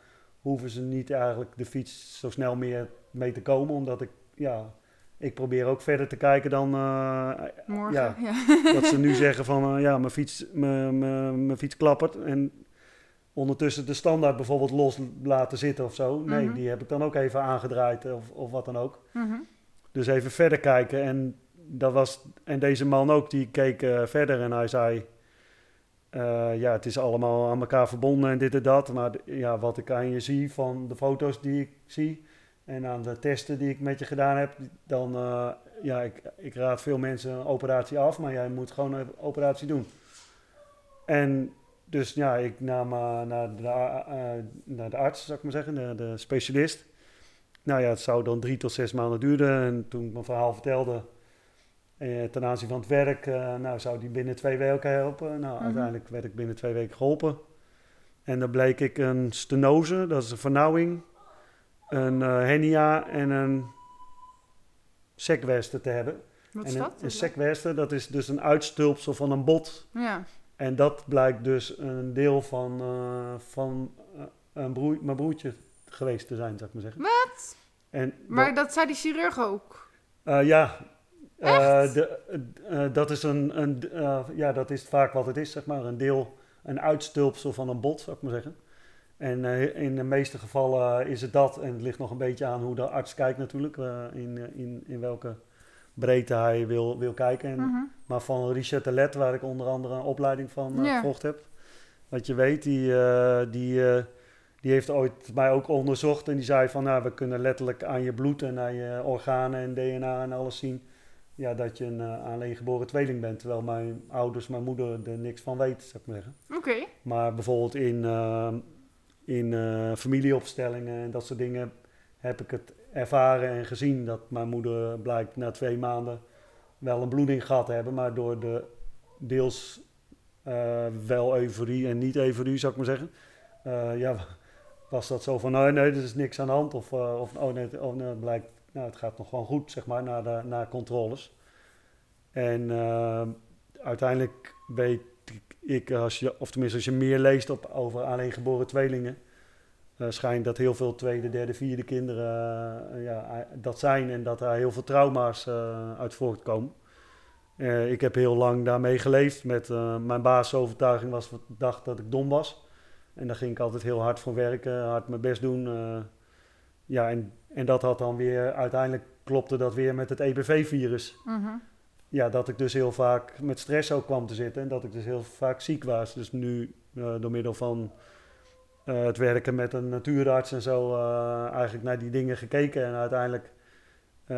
hoeven ze niet eigenlijk de fiets zo snel meer mee te komen. Omdat ik, ja, ik probeer ook verder te kijken dan eh, Morgen. Ja. Ja. [laughs] dat ze nu zeggen van eh, ja, mijn fiets, mijn, mijn, mijn fiets klappert. En ondertussen de standaard bijvoorbeeld los laten zitten of zo. Nee, Mhm. die heb ik dan ook even aangedraaid of, of wat dan ook. Mhm. Dus even verder kijken. En, dat was, en deze man ook, die keek eh, verder en hij zei... eh, ja, het is allemaal aan elkaar verbonden en dit en dat. Maar ja, wat ik aan je zie van de foto's die ik zie... en aan de testen die ik met je gedaan heb... dan, eh, ja, ik, ik raad veel mensen een operatie af... maar jij moet gewoon een operatie doen. En dus ja, ik nam naar, de, naar de arts, zou ik maar zeggen, de, de specialist... Nou ja, het zou dan drie tot zes maanden duren. En toen ik mijn verhaal vertelde eh, ten aanzien van het werk, eh, nou zou die binnen twee weken helpen. Nou, Mhm. uiteindelijk werd ik binnen twee weken geholpen. En dan bleek ik een stenose, dat is een vernauwing, een eh hernia en een sekwerster te hebben. Wat en is een, dat? een sekwerster, dat is dus een uitstulpsel van een bot. Ja. En dat blijkt dus een deel van, van een broer, mijn broertje geweest te zijn, zou ik maar zeggen. Wat? En Maar dat zei die chirurg ook. Ja, Eh, de, eh, eh, dat, is een, een, ja, dat is vaak wat het is, zeg maar. Een deel, een uitstulpsel van een bot, zou ik maar zeggen. En in de meeste gevallen is het dat. En het ligt nog een beetje aan hoe de arts kijkt natuurlijk. in, in, in welke breedte hij wil, wil kijken. En, Mhm. Maar van Richard de Let, waar ik onder andere een opleiding van Ja. gevolgd heb. Wat je weet, die, eh, die, die heeft ooit mij ook onderzocht. En die zei van, nou, we kunnen letterlijk aan je bloed en aan je organen en DNA en alles zien... Ja, dat je een uh, alleengeboren tweeling bent. Terwijl mijn ouders, mijn moeder er niks van weet, zou ik maar zeggen. Oké. Maar bijvoorbeeld in, uh, in uh, familieopstellingen en dat soort dingen heb ik het ervaren en gezien dat mijn moeder blijkt na twee maanden wel een bloeding gehad te hebben, maar door de deels wel euforie en niet euforie, zou ik maar zeggen. Ja, was dat zo van, nee, nee, er is niks aan de hand. Of, of oh nee, oh, nee, blijkt, nou, het gaat nog gewoon goed, zeg maar, na, de, na controles. En uh, uiteindelijk weet ik, als je, of tenminste als je meer leest op, over alleengeboren tweelingen, uh, schijnt dat heel veel tweede, derde, vierde kinderen uh, ja, dat zijn en dat daar heel veel trauma's uit voortkomen. Ik heb heel lang daarmee geleefd. Met mijn basisovertuiging was dacht dat ik dom was. En daar ging ik altijd heel hard voor werken, hard mijn best doen. Ja, en, en dat had dan weer, uiteindelijk klopte dat weer met het EBV-virus. Mm-hmm. Ja, dat ik dus heel vaak met stress ook kwam te zitten en dat ik dus heel vaak ziek was. Dus nu uh, door middel van uh, het werken met een natuurarts en zo uh, eigenlijk naar die dingen gekeken. En uiteindelijk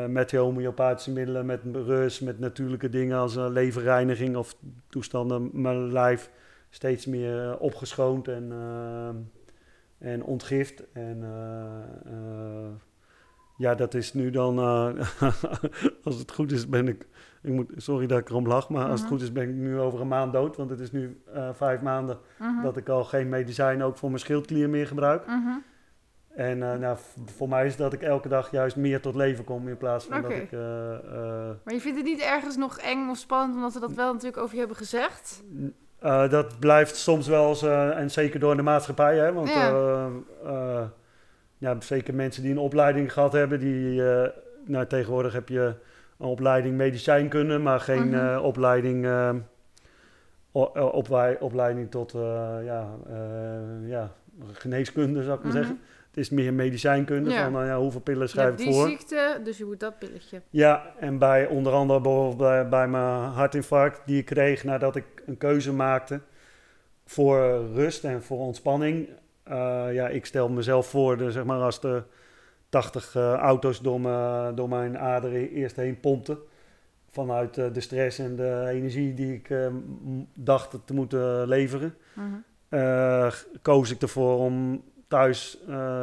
met homeopathische middelen, met rust, met natuurlijke dingen als leverreiniging of toestanden, mijn lijf steeds meer opgeschoond en, en ontgift. En ja, dat is nu dan, [laughs] als het goed is, ben ik, ik moet, sorry dat ik erom lach, maar als het goed is ben ik nu over een maand dood. Want het is nu vijf maanden Mhm. dat ik al geen medicijn ook voor mijn schildklier meer gebruik. Mm-hmm. En eh, nou, voor mij is dat ik elke dag juist meer tot leven kom in plaats van dat ik... eh, eh, Maar je vindt het niet ergens nog eng of spannend, omdat ze dat wel natuurlijk over je hebben gezegd? eh, dat blijft soms wel eens, eh, en zeker door de maatschappij, hè, want Ja. Ja, zeker mensen die een opleiding gehad hebben, die, eh, nou, tegenwoordig heb je een opleiding medicijnkunde, maar geen Mhm. eh, opleiding, eh, o- eh, opwei- opleiding tot ja, ja, geneeskunde, zou ik maar Mhm. zeggen. Het is meer medicijnkunde, Ja. van nou ja, hoeveel pillen schrijf ik die voor. ziekte, dus je moet dat pilletje. Ja, en bij onder andere bijvoorbeeld bij, bij mijn hartinfarct die ik kreeg nadat ik een keuze maakte voor rust en voor ontspanning. Eh, ja, ik stel mezelf voor, zeg maar, als de 80 eh, auto's door, me, door mijn aderen eerst heen pompten. Vanuit eh, de stress en de energie die ik dacht te moeten leveren. Mhm. koos ik ervoor om thuis,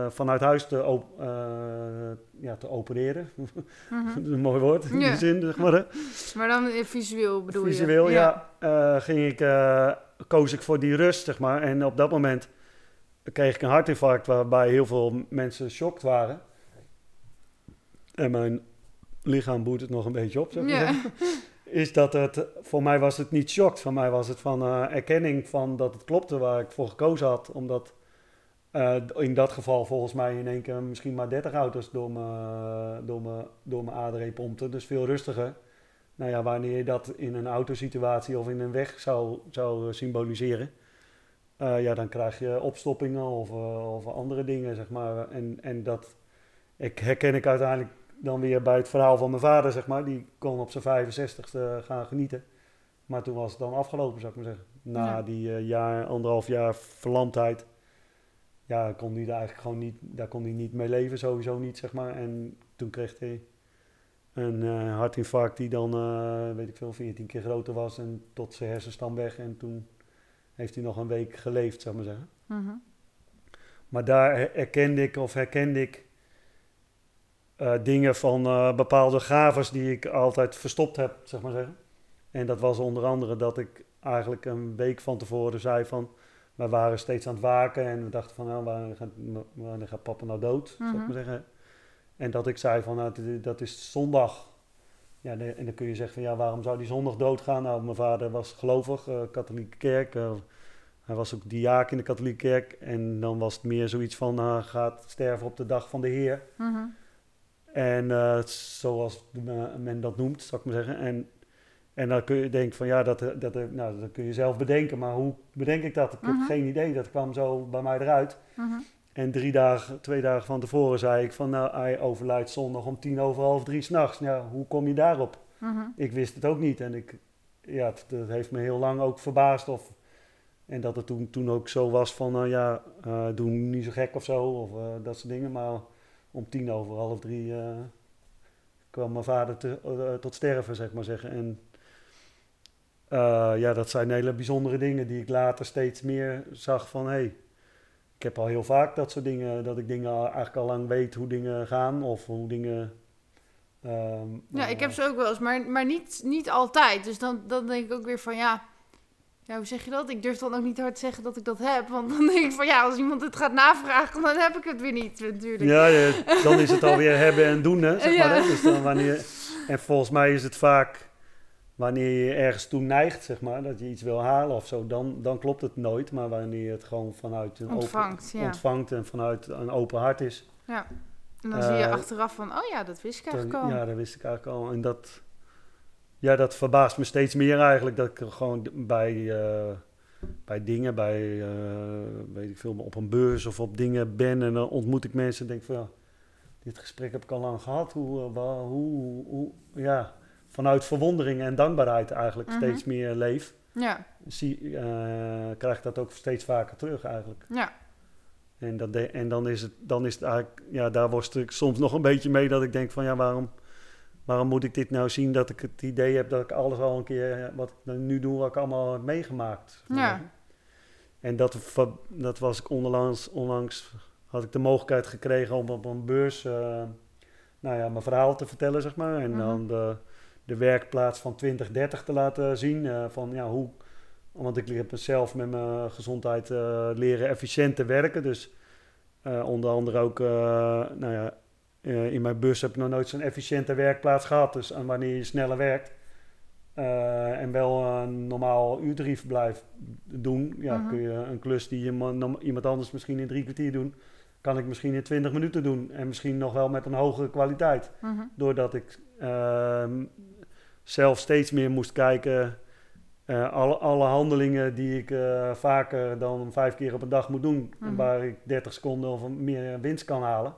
vanuit huis te, op, ja, te opereren. Mhm. [laughs] Dat is een mooi woord in Ja. die zin, zeg maar. hè. Maar dan visueel bedoel je? Visueel, ja. eh, ging ik, koos ik voor die rust, zeg maar. En op dat moment kreeg ik een hartinfarct waarbij heel veel mensen shocked waren. En mijn lichaam boet het nog een beetje op, zeg maar. Ja. [laughs] Is dat het, voor mij was het niet shocked. Voor mij was het van eh, erkenning van dat het klopte waar ik voor gekozen had. Omdat eh, in dat geval volgens mij in één keer misschien maar 30 auto's door mijn door me, door mijn aderen pompten. Dus veel rustiger. Nou ja, wanneer je dat in een autosituatie of in een weg zou, zou symboliseren. Eh, ja, dan krijg je opstoppingen of, eh, of andere dingen, zeg maar. En, en dat ik, herken ik uiteindelijk dan weer bij het verhaal van mijn vader, zeg maar. Die kon op zijn 65ste gaan genieten. Maar toen was het dan afgelopen, zou ik maar zeggen. Na Ja. die eh, jaar, anderhalf jaar verlamdheid. Ja, kon hij daar eigenlijk gewoon niet, daar kon hij niet mee leven, sowieso niet, zeg maar. En toen kreeg hij een eh, hartinfarct die dan, eh, weet ik veel, 14 keer groter was. En tot zijn hersenstam weg. En toen heeft hij nog een week geleefd, zou ik maar zeggen. Mhm. Maar daar her- herkende ik of herkende ik eh, dingen van eh, bepaalde gaves die ik altijd verstopt heb, zeg maar zeggen. En dat was onder andere dat ik eigenlijk een week van tevoren zei van... We waren steeds aan het waken en we dachten van, nou, wanneer gaat, wanneer gaat papa nou dood, zou ik Mhm. maar zeggen. En dat ik zei van, nou, dat is zondag. Ja, en dan kun je zeggen van, ja, waarom zou die zondag doodgaan? Nou, mijn vader was gelovig, eh, katholieke kerk. eh, hij was ook diaak in de katholieke kerk. En dan was het meer zoiets van, uh, gaat sterven op de dag van de Heer. Mhm. En eh, zoals men dat noemt, zou ik maar zeggen. En, en dan kun je denken van, ja, dat, dat, nou, dat kun je zelf bedenken. Maar hoe bedenk ik dat? Ik Mhm. heb geen idee. Dat kwam zo bij mij eruit. Mhm. En drie dagen, twee dagen van tevoren zei ik van, nou, hij overlijdt zondag om tien over half drie s'nachts. Nou, hoe kom je daarop? Mhm. Ik wist het ook niet. En ik, ja, het, dat heeft me heel lang ook verbaasd. Of, en dat het toen, toen ook zo was van, nou ja, eh, doe niet zo gek of zo. Of eh, dat soort dingen. Maar om tien over half drie eh, kwam mijn vader te, tot sterven, zeg maar zeggen. En ja, dat zijn hele bijzondere dingen die ik later steeds meer zag van, hé, hey, ik heb al heel vaak dat soort dingen, dat ik dingen eigenlijk al lang weet hoe dingen gaan of hoe dingen... ehm, Ja, ik heb eh, ze ook wel eens, maar, maar niet, niet altijd. Dus dan, dan denk ik ook weer van ja, ja, hoe zeg je dat? Ik durf dan ook niet hard te zeggen dat ik dat heb. Want dan denk ik van ja, als iemand het gaat navragen, dan heb ik het weer niet natuurlijk. Ja, ja, dan is het alweer hebben en doen, hè, zeg Ja. maar. Hè? [laughs] Dus dan wanneer, en volgens mij is het vaak wanneer je ergens toe neigt, zeg maar, dat je iets wil halen of zo, dan, dan klopt het nooit. Maar wanneer je het gewoon vanuit een Ontvangt, open, ja. ontvangt en vanuit een open hart is, Ja. En dan zie je Eh, achteraf van, oh ja, dat wist ik dan, eigenlijk al. ja, dat wist ik eigenlijk al. En dat, ja, dat verbaast me steeds meer eigenlijk, dat ik er gewoon bij, eh, bij dingen, bij, eh, weet ik veel, op een beurs of op dingen ben en dan ontmoet ik mensen en denk van, ja, dit gesprek heb ik al lang gehad. Hoe, wa- hoe, hoe, ja, vanuit verwondering en dankbaarheid eigenlijk Mhm. steeds meer leef, Ja, zie, eh, krijg ik dat ook steeds vaker terug eigenlijk. ja. En, dat de- en dan, is het, dan is het eigenlijk, ja, daar worstel ik soms nog een beetje mee dat ik denk van, ja, waarom, waarom moet ik dit nou zien dat ik het idee heb dat ik alles al een keer, ja, wat ik nu doe, wat ik allemaal heb meegemaakt. Ja. En dat, dat was ik onlangs, onlangs, had ik de mogelijkheid gekregen om op een beurs, eh, nou ja, mijn verhaal te vertellen, zeg maar. En Mhm. dan de, de werkplaats van 2030 te laten zien, eh, van ja, hoe... Want ik heb zelf met mijn gezondheid eh, leren efficiënt te werken. Dus Eh, onder andere ook, nou ja, in mijn bus heb ik nog nooit zo'n efficiënte werkplaats gehad. Dus aan wanneer je sneller werkt en wel een normaal uurtariefverblijf doen, ja, Mhm. kun je een klus die iemand, iemand anders misschien in drie kwartier doen, kan ik misschien in 20 minuten doen. En misschien nog wel met een hogere kwaliteit. Mhm. Doordat ik ehm, zelf steeds meer moest kijken. eh, alle, alle handelingen die ik eh, vaker dan vijf keer op een dag moet doen. En waar ik 30 seconden of meer winst kan halen.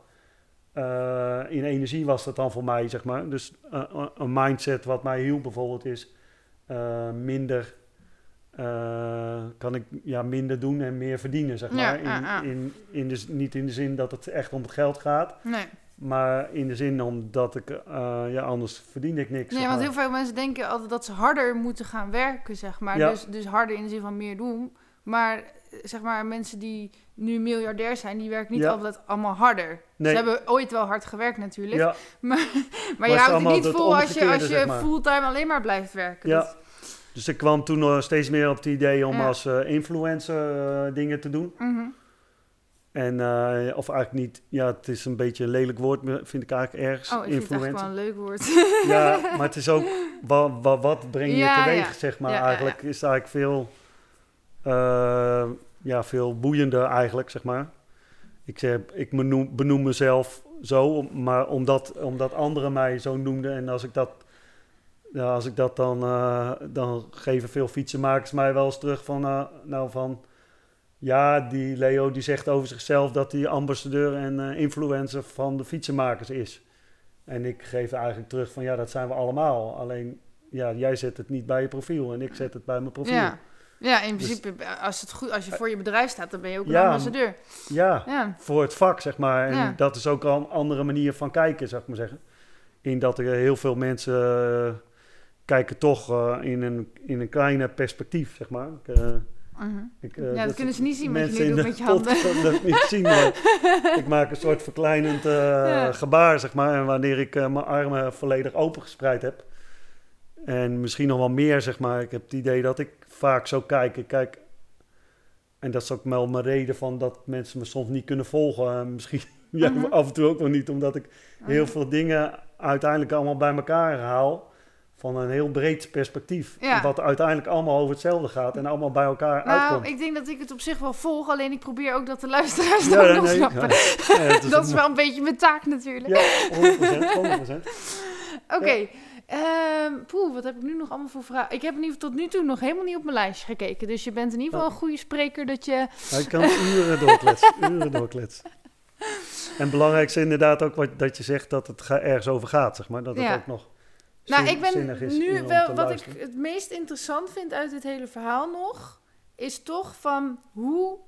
Eh, in energie was dat dan voor mij, zeg maar. Dus een mindset wat mij hielp bijvoorbeeld is minder. kan ik ja, minder doen en meer verdienen, zeg maar. in, ja. In, in de, niet in de zin dat het echt om het geld gaat, Nee. Maar in de zin omdat ik, eh, ja, anders verdien ik niks. nee, want maar. heel veel mensen denken altijd dat ze harder moeten gaan werken, zeg maar. Ja. Dus, dus harder in de zin van meer doen. Maar zeg maar, mensen die nu miljardair zijn, die werken niet Ja. altijd allemaal harder. Nee. Ze hebben ooit wel hard gewerkt natuurlijk. Ja, [laughs] Maar, Maar je houdt het niet vol als je, als je zeg maar. fulltime alleen maar blijft werken. Ja. Dat- dus ik kwam toen nog steeds meer op het idee om als eh, influencer eh, dingen te doen. Mhm. En, eh, of eigenlijk niet, ja, het is een beetje een lelijk woord, vind ik eigenlijk ergens. Oh, ik vind het wel een leuk woord. [laughs] Ja, maar het is ook, wat, breng je Ja, teweeg, ja. zeg maar. Ja, eigenlijk is eigenlijk veel, eh, ja, veel boeiender eigenlijk, zeg maar. Ik, zeg, ik benoem, benoem mezelf zo, maar omdat, omdat anderen mij zo noemden en als ik dat, ja, als ik dat dan, eh, dan geven veel fietsenmakers mij wel eens terug van, nou van, ja, die Leo die zegt over zichzelf dat hij ambassadeur en eh, influencer van de fietsenmakers is. En ik geef eigenlijk terug van, ja, dat zijn we allemaal. Alleen, ja, jij zet het niet bij je profiel en ik zet het bij mijn profiel. Ja. ja, in Dus- principe, als, het goed, als je voor je bedrijf staat, dan ben je ook een ambassadeur. Ja, Ja. voor het vak, zeg maar. En Ja. dat is ook al een andere manier van kijken, zou ik maar zeggen. In dat er heel veel mensen eh, kijken toch eh, in, een, in een kleine perspectief, zeg maar. Ik, ik, eh, Ja, dat kunnen ze niet zien wat je nu doet met je handen. dat niet [laughs] zien, maar ik maak een soort verkleinend eh, Ja. gebaar, zeg maar. En wanneer ik eh, mijn armen volledig opengespreid heb. En misschien nog wel meer, zeg maar. Ik heb het idee dat ik vaak zo kijk. Ik kijk... En dat is ook wel mijn reden van dat mensen me soms niet kunnen volgen. En misschien [laughs] Mhm. af en toe ook nog niet, omdat ik heel veel dingen uiteindelijk allemaal bij elkaar haal. Van een heel breed perspectief. Ja. Wat uiteindelijk allemaal over hetzelfde gaat en allemaal bij elkaar Nou, uitkomt. ik denk dat ik het op zich wel volg, alleen ik probeer ook dat de luisteraars Ja, dat nog nee, snappen. ja. [laughs] Dat is wel een beetje mijn taak natuurlijk. Ja, 100%. 100%. [laughs] Oké, ehm, poeh, wat heb ik nu nog allemaal voor vragen? Ik heb in ieder geval tot nu toe nog helemaal niet op mijn lijstje gekeken. Dus je bent in ieder geval een goede spreker dat je... Hij kan uren doorkletsen. [laughs] uren doorkletsen. En het belangrijkste inderdaad ook wat, dat je zegt dat het ergens over gaat, zeg maar. Dat het ook nog Nou, zin- ik ben nu wel... Wat luisteren. ik het meest interessant vind uit dit hele verhaal nog... is toch van hoe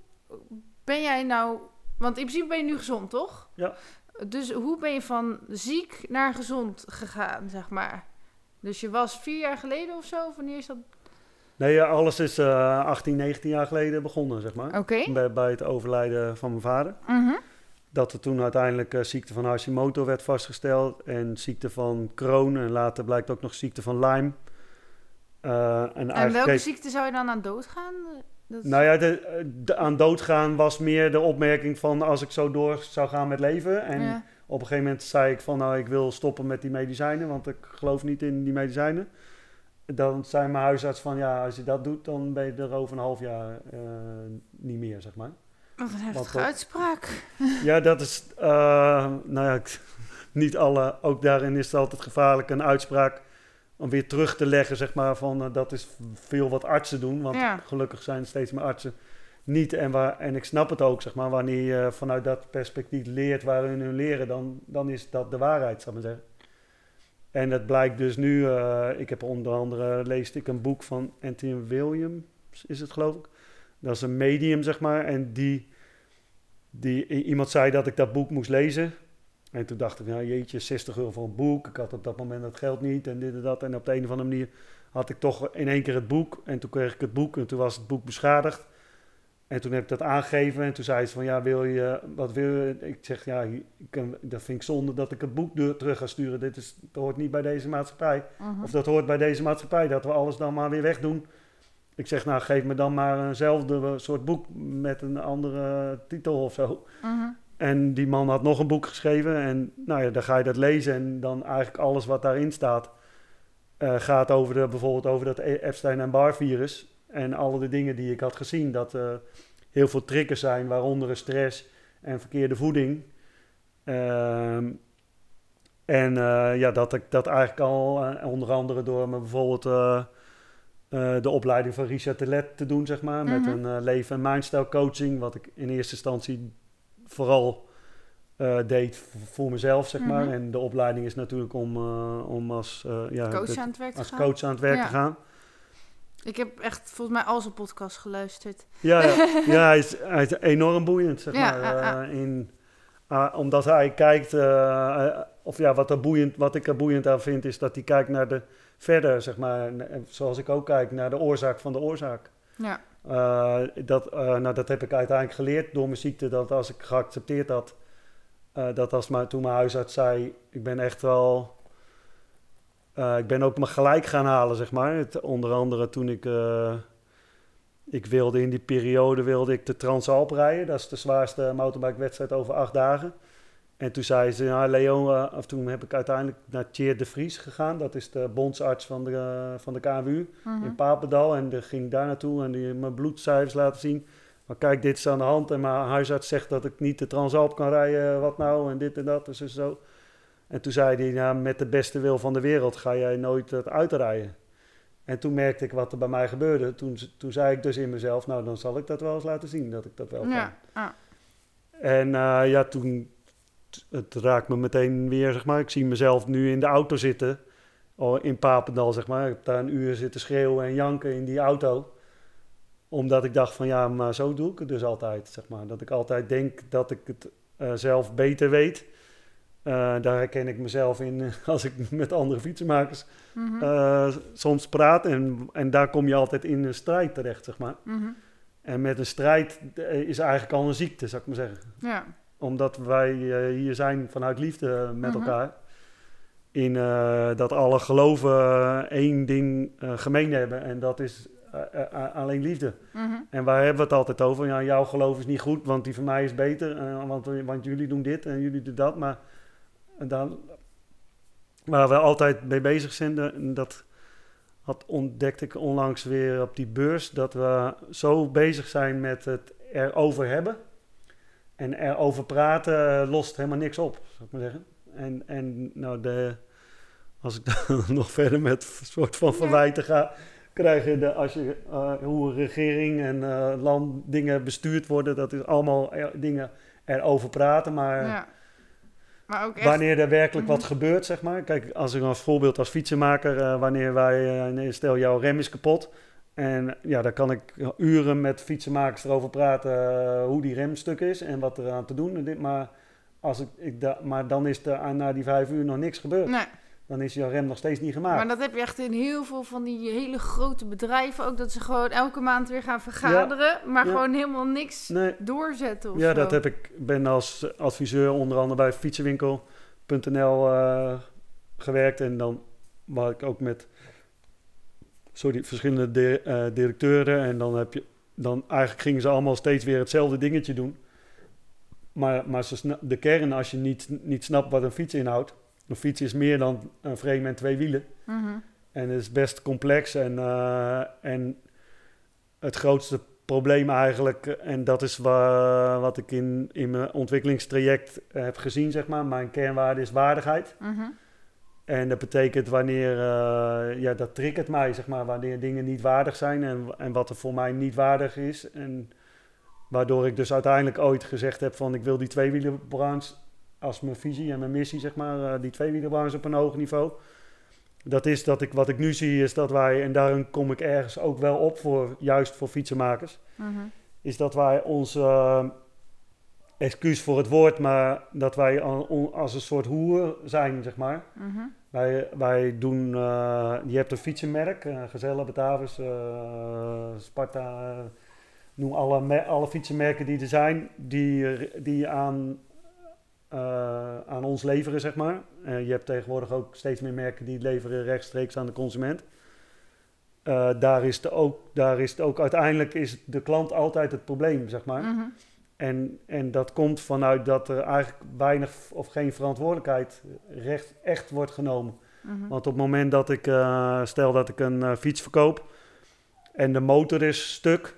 ben jij nou... Want in principe ben je nu gezond, toch? Ja. Dus hoe ben je van ziek naar gezond gegaan, zeg maar? Dus je was vier jaar geleden of zo? Of Wanneer is dat? Nee, alles is eh 18, 19 jaar geleden begonnen, zeg maar. Oké. Bij, bij het overlijden van mijn vader. Mhm. Dat er toen uiteindelijk eh, ziekte van Hashimoto werd vastgesteld. En ziekte van Crohn. En later blijkt ook nog ziekte van Lyme. Eh, en En eigenlijk welke ziekte zou je dan aan doodgaan? Dat is- Nou ja, de, de, aan doodgaan was meer de opmerking van als ik zo door zou gaan met leven. En ja. op een gegeven moment zei ik van nou, ik wil stoppen met die medicijnen, want ik geloof niet in die medicijnen. Dan zei mijn huisarts van ja, als je dat doet, dan ben je er over een half jaar eh, niet meer, zeg maar. Wat een heftige dat- uitspraak. [laughs] Ja, dat is, eh, nou ja, niet alle, ook daarin is het altijd gevaarlijk een uitspraak om weer terug te leggen, zeg maar, van eh, dat is veel wat artsen doen, want Ja. gelukkig zijn steeds meer artsen niet. En, waar, en ik snap het ook, zeg maar, wanneer je vanuit dat perspectief leert waarin hun leren, dan, dan is dat de waarheid, zou ik maar zeggen. En het blijkt dus nu, eh, ik heb onder andere, leest ik een boek van Anthony Williams, is het geloof ik. Dat is een medium, zeg maar, en die die, iemand zei dat ik dat boek moest lezen. En toen dacht ik, nou jeetje, 60 euro voor een boek. Ik had op dat moment dat geld niet en dit en dat. En op de een of andere manier had ik toch in één keer het boek. En toen kreeg ik het boek en toen was het boek beschadigd. En toen heb ik dat aangegeven en toen zei ze van, ja, wil je, wat wil je? Ik zeg, ja, ik kan, dat vind ik zonde dat ik het boek terug ga sturen. Dit is, dat hoort niet bij deze maatschappij. Mhm. Of dat hoort bij deze maatschappij, dat we alles dan maar weer wegdoen. Ik zeg, nou, geef me dan maar eenzelfde soort boek met een andere titel of zo. Mhm. En die man had nog een boek geschreven. En nou ja, dan ga je dat lezen. En dan eigenlijk alles wat daarin staat. eh, gaat over de, bijvoorbeeld over dat E- Epstein en Barr virus. En alle de dingen die ik had gezien. Dat er heel veel triggers zijn. Waaronder stress en verkeerde voeding. Ehm, en eh, ja, dat ik dat eigenlijk al, onder andere door me bijvoorbeeld eh, de opleiding van Richard Telet te doen, zeg maar. Met Mhm. een eh, leven- en mindstyle coaching, wat ik in eerste instantie vooral eh, deed voor mezelf, zeg maar. Mhm. En de opleiding is natuurlijk om, om als, ja, Coach dit- aan het werk te als gaan. coach aan het werk Ja. te gaan. Ik heb echt volgens mij al zijn podcast geluisterd. Ja, ja. [laughs] ja hij, is, hij is enorm boeiend, zeg Ja, maar. in, omdat hij kijkt, of ja, wat, er boeiend, wat ik er boeiend aan vind, is dat hij kijkt naar de verder, zeg maar. Zoals ik ook kijk naar de oorzaak van de oorzaak. Ja. Eh, dat, eh, nou, dat heb ik uiteindelijk geleerd door mijn ziekte, dat als ik geaccepteerd had, eh, dat als maar, toen mijn huisarts zei, ik ben echt wel... ik ben ook me gelijk gaan halen, zeg maar. Het, onder andere toen ik... ik wilde in die periode wilde ik de Transalp rijden. Dat is de zwaarste motorbike-wedstrijd over acht dagen. En toen zei ze, ja, Leo, eh, of toen heb ik uiteindelijk naar Tjeerd de Vries gegaan. Dat is de bondsarts van de, eh, van de KNWU Mhm. in Papendal. En dan ging daar naartoe en die mijn bloedcijfers laten zien. Maar kijk, dit is aan de hand. En mijn huisarts zegt dat ik niet de Transalp kan rijden. Wat nou? En dit en dat. Dus zo. En toen zei hij, ja, met de beste wil van de wereld ga jij nooit het uitrijden. En toen merkte ik wat er bij mij gebeurde. Toen, toen zei ik dus in mezelf, nou dan zal ik dat wel eens laten zien dat ik dat wel kan. Ja. Ah. En eh, ja, toen het raakt me meteen weer, zeg maar. Ik zie mezelf nu in de auto zitten, in Papendal, zeg maar. Ik heb daar een uur zitten schreeuwen en janken in die auto. Omdat ik dacht van, ja, maar zo doe ik het dus altijd, zeg maar. Dat ik altijd denk dat ik het eh, zelf beter weet. Eh, daar herken ik mezelf in [laughs] als ik met andere fietsenmakers Mhm. eh, soms praat. En, en daar kom je altijd in een strijd terecht, zeg maar. Mhm. En met een strijd is eigenlijk al een ziekte, zou ik maar zeggen Ja. Omdat wij eh, hier zijn vanuit liefde met Mhm. elkaar. In eh, dat alle geloven eh, één ding eh, gemeen hebben. En dat is eh, eh, alleen liefde. Mhm. En waar hebben we het altijd over? Ja, jouw geloof is niet goed, want die van mij is beter. eh, want, want jullie doen dit en jullie doen dat. Maar dan, waar we altijd mee bezig zijn, en dat had ontdekte ik onlangs weer op die beurs. Dat we zo bezig zijn met het erover hebben. En erover praten eh, lost helemaal niks op, zou ik maar zeggen. En, en nou, de, als ik [laughs] dan nog verder met een soort van verwijten ga, krijg je de, als je, eh, hoe een regering en eh, land dingen bestuurd worden, dat is allemaal er- dingen erover praten. Maar ja. Maar ook echt... wanneer er werkelijk wat Mhm. gebeurt, zeg maar. Kijk, als ik als voorbeeld als fietsenmaker, eh, wanneer wij, eh, stel jouw rem is kapot. En ja, dan kan ik uren met fietsenmakers erover praten eh, hoe die remstuk is en wat er aan te doen. En dit, maar, als ik, ik da- maar dan is er aan- na die vijf uur nog niks gebeurd. Nee, Dan is jouw rem nog steeds niet gemaakt. maar dat heb je echt in heel veel van die hele grote bedrijven ook. Dat ze gewoon elke maand weer gaan vergaderen. Maar Ja. gewoon helemaal niks nee, doorzetten of ja, zo. dat heb ik. ben als adviseur onder andere bij fietsenwinkel.nl eh, gewerkt. En dan waar ik ook met sorry, verschillende eh, directeuren. En dan heb je. Dan eigenlijk gingen ze allemaal steeds weer hetzelfde dingetje doen. Maar, maar ze de kern, als je niet, niet snapt wat een fiets inhoudt. Een fiets is meer dan een frame en twee wielen. Mhm. En het is best complex. En, eh, en het grootste probleem eigenlijk, en dat is wa- wat ik in, in mijn ontwikkelingstraject heb gezien, zeg maar. Mijn kernwaarde is waardigheid. Mhm. En dat betekent wanneer, eh, ja, dat triggert mij, zeg maar, wanneer dingen niet waardig zijn en, en wat er voor mij niet waardig is. En waardoor ik dus uiteindelijk ooit gezegd heb van ik wil die tweewielenbranche als mijn visie en mijn missie, zeg maar, eh, die tweewielenbranche op een hoog niveau. Dat is dat ik, wat ik nu zie, is dat wij, en daarom kom ik ergens ook wel op voor, juist voor fietsenmakers, Mhm. is dat wij ons, eh, excuus voor het woord, maar dat wij als een soort hoer zijn, zeg maar. Mhm. Wij, wij doen, eh, je hebt een fietsenmerk, uh, Gazelle, Batavus, eh, Sparta, eh, noem alle, alle fietsenmerken die er zijn, die, die aan, eh, aan ons leveren, zeg maar. Eh, je hebt tegenwoordig ook steeds meer merken die leveren rechtstreeks aan de consument. Eh, daar, is de ook, daar is het ook uiteindelijk is de klant altijd het probleem, zeg maar. Mhm. En, en dat komt vanuit dat er eigenlijk weinig of geen verantwoordelijkheid recht, echt wordt genomen. Mhm. Want op het moment dat ik, eh, stel dat ik een eh, fiets verkoop en de motor is stuk,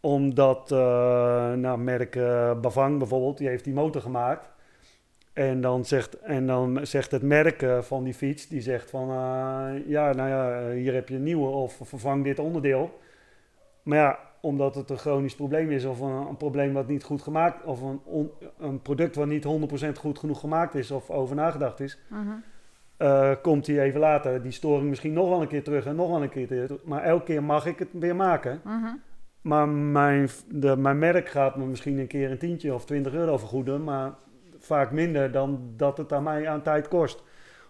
omdat, eh nou, merk Bavang bijvoorbeeld, die heeft die motor gemaakt. En dan zegt, en dan zegt het merk van die fiets, die zegt van, ja, nou ja, hier heb je een nieuwe of vervang dit onderdeel. Maar ja, omdat het een chronisch probleem is of een, een probleem wat niet goed gemaakt, of een, on- een product wat niet 100% goed genoeg gemaakt is of over nagedacht is, Mhm. eh, komt hij even later die storing misschien nog wel een keer terug en nog wel een keer terug. Maar elke keer mag ik het weer maken. Mhm. Maar mijn, de, mijn merk gaat me misschien een keer een tientje of 20 euro vergoeden, maar vaak minder dan dat het aan mij aan tijd kost.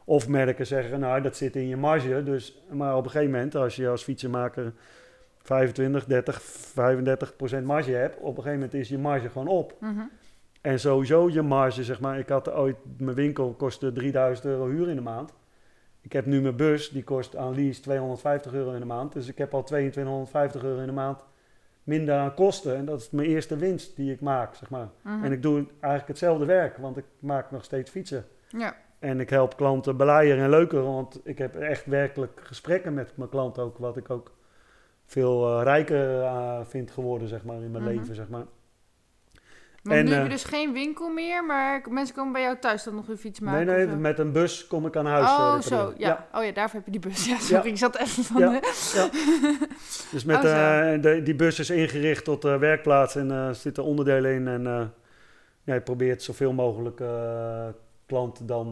Of merken zeggen, nou dat zit in je marge. Dus, maar op een gegeven moment, als je als fietsenmaker 25, 30, 35 procent marge hebt, op een gegeven moment is je marge gewoon op. Mhm. En sowieso je marge, zeg maar. Ik had ooit, mijn winkel kostte 3000 euro huur in de maand. Ik heb nu mijn bus, die kost aan lease 250 euro in de maand. Dus ik heb al 2250 euro in de maand minder aan kosten. En dat is mijn eerste winst die ik maak, zeg maar. Mhm. En ik doe eigenlijk hetzelfde werk, want ik maak nog steeds fietsen. Ja. En ik help klanten blijer en leuker, want ik heb echt werkelijk gesprekken met mijn klanten ook, wat ik ook veel eh, rijker eh, vind geworden, zeg maar, in mijn Mhm. leven, zeg maar. Want En, nu heb je eh, dus geen winkel meer, maar mensen komen bij jou thuis dan nog een fiets maken? nee, nee, zo? met een bus kom ik aan huis. Oh, zo. Ja. Oh ja, daarvoor heb je die bus. [laughs] Ja, sorry. Ik zat even van... Ja. [laughs] Dus met, Oh, zo. de, die bus is ingericht tot eh, werkplaats en er zitten onderdelen in. En ja, je probeert zoveel mogelijk klanten dan...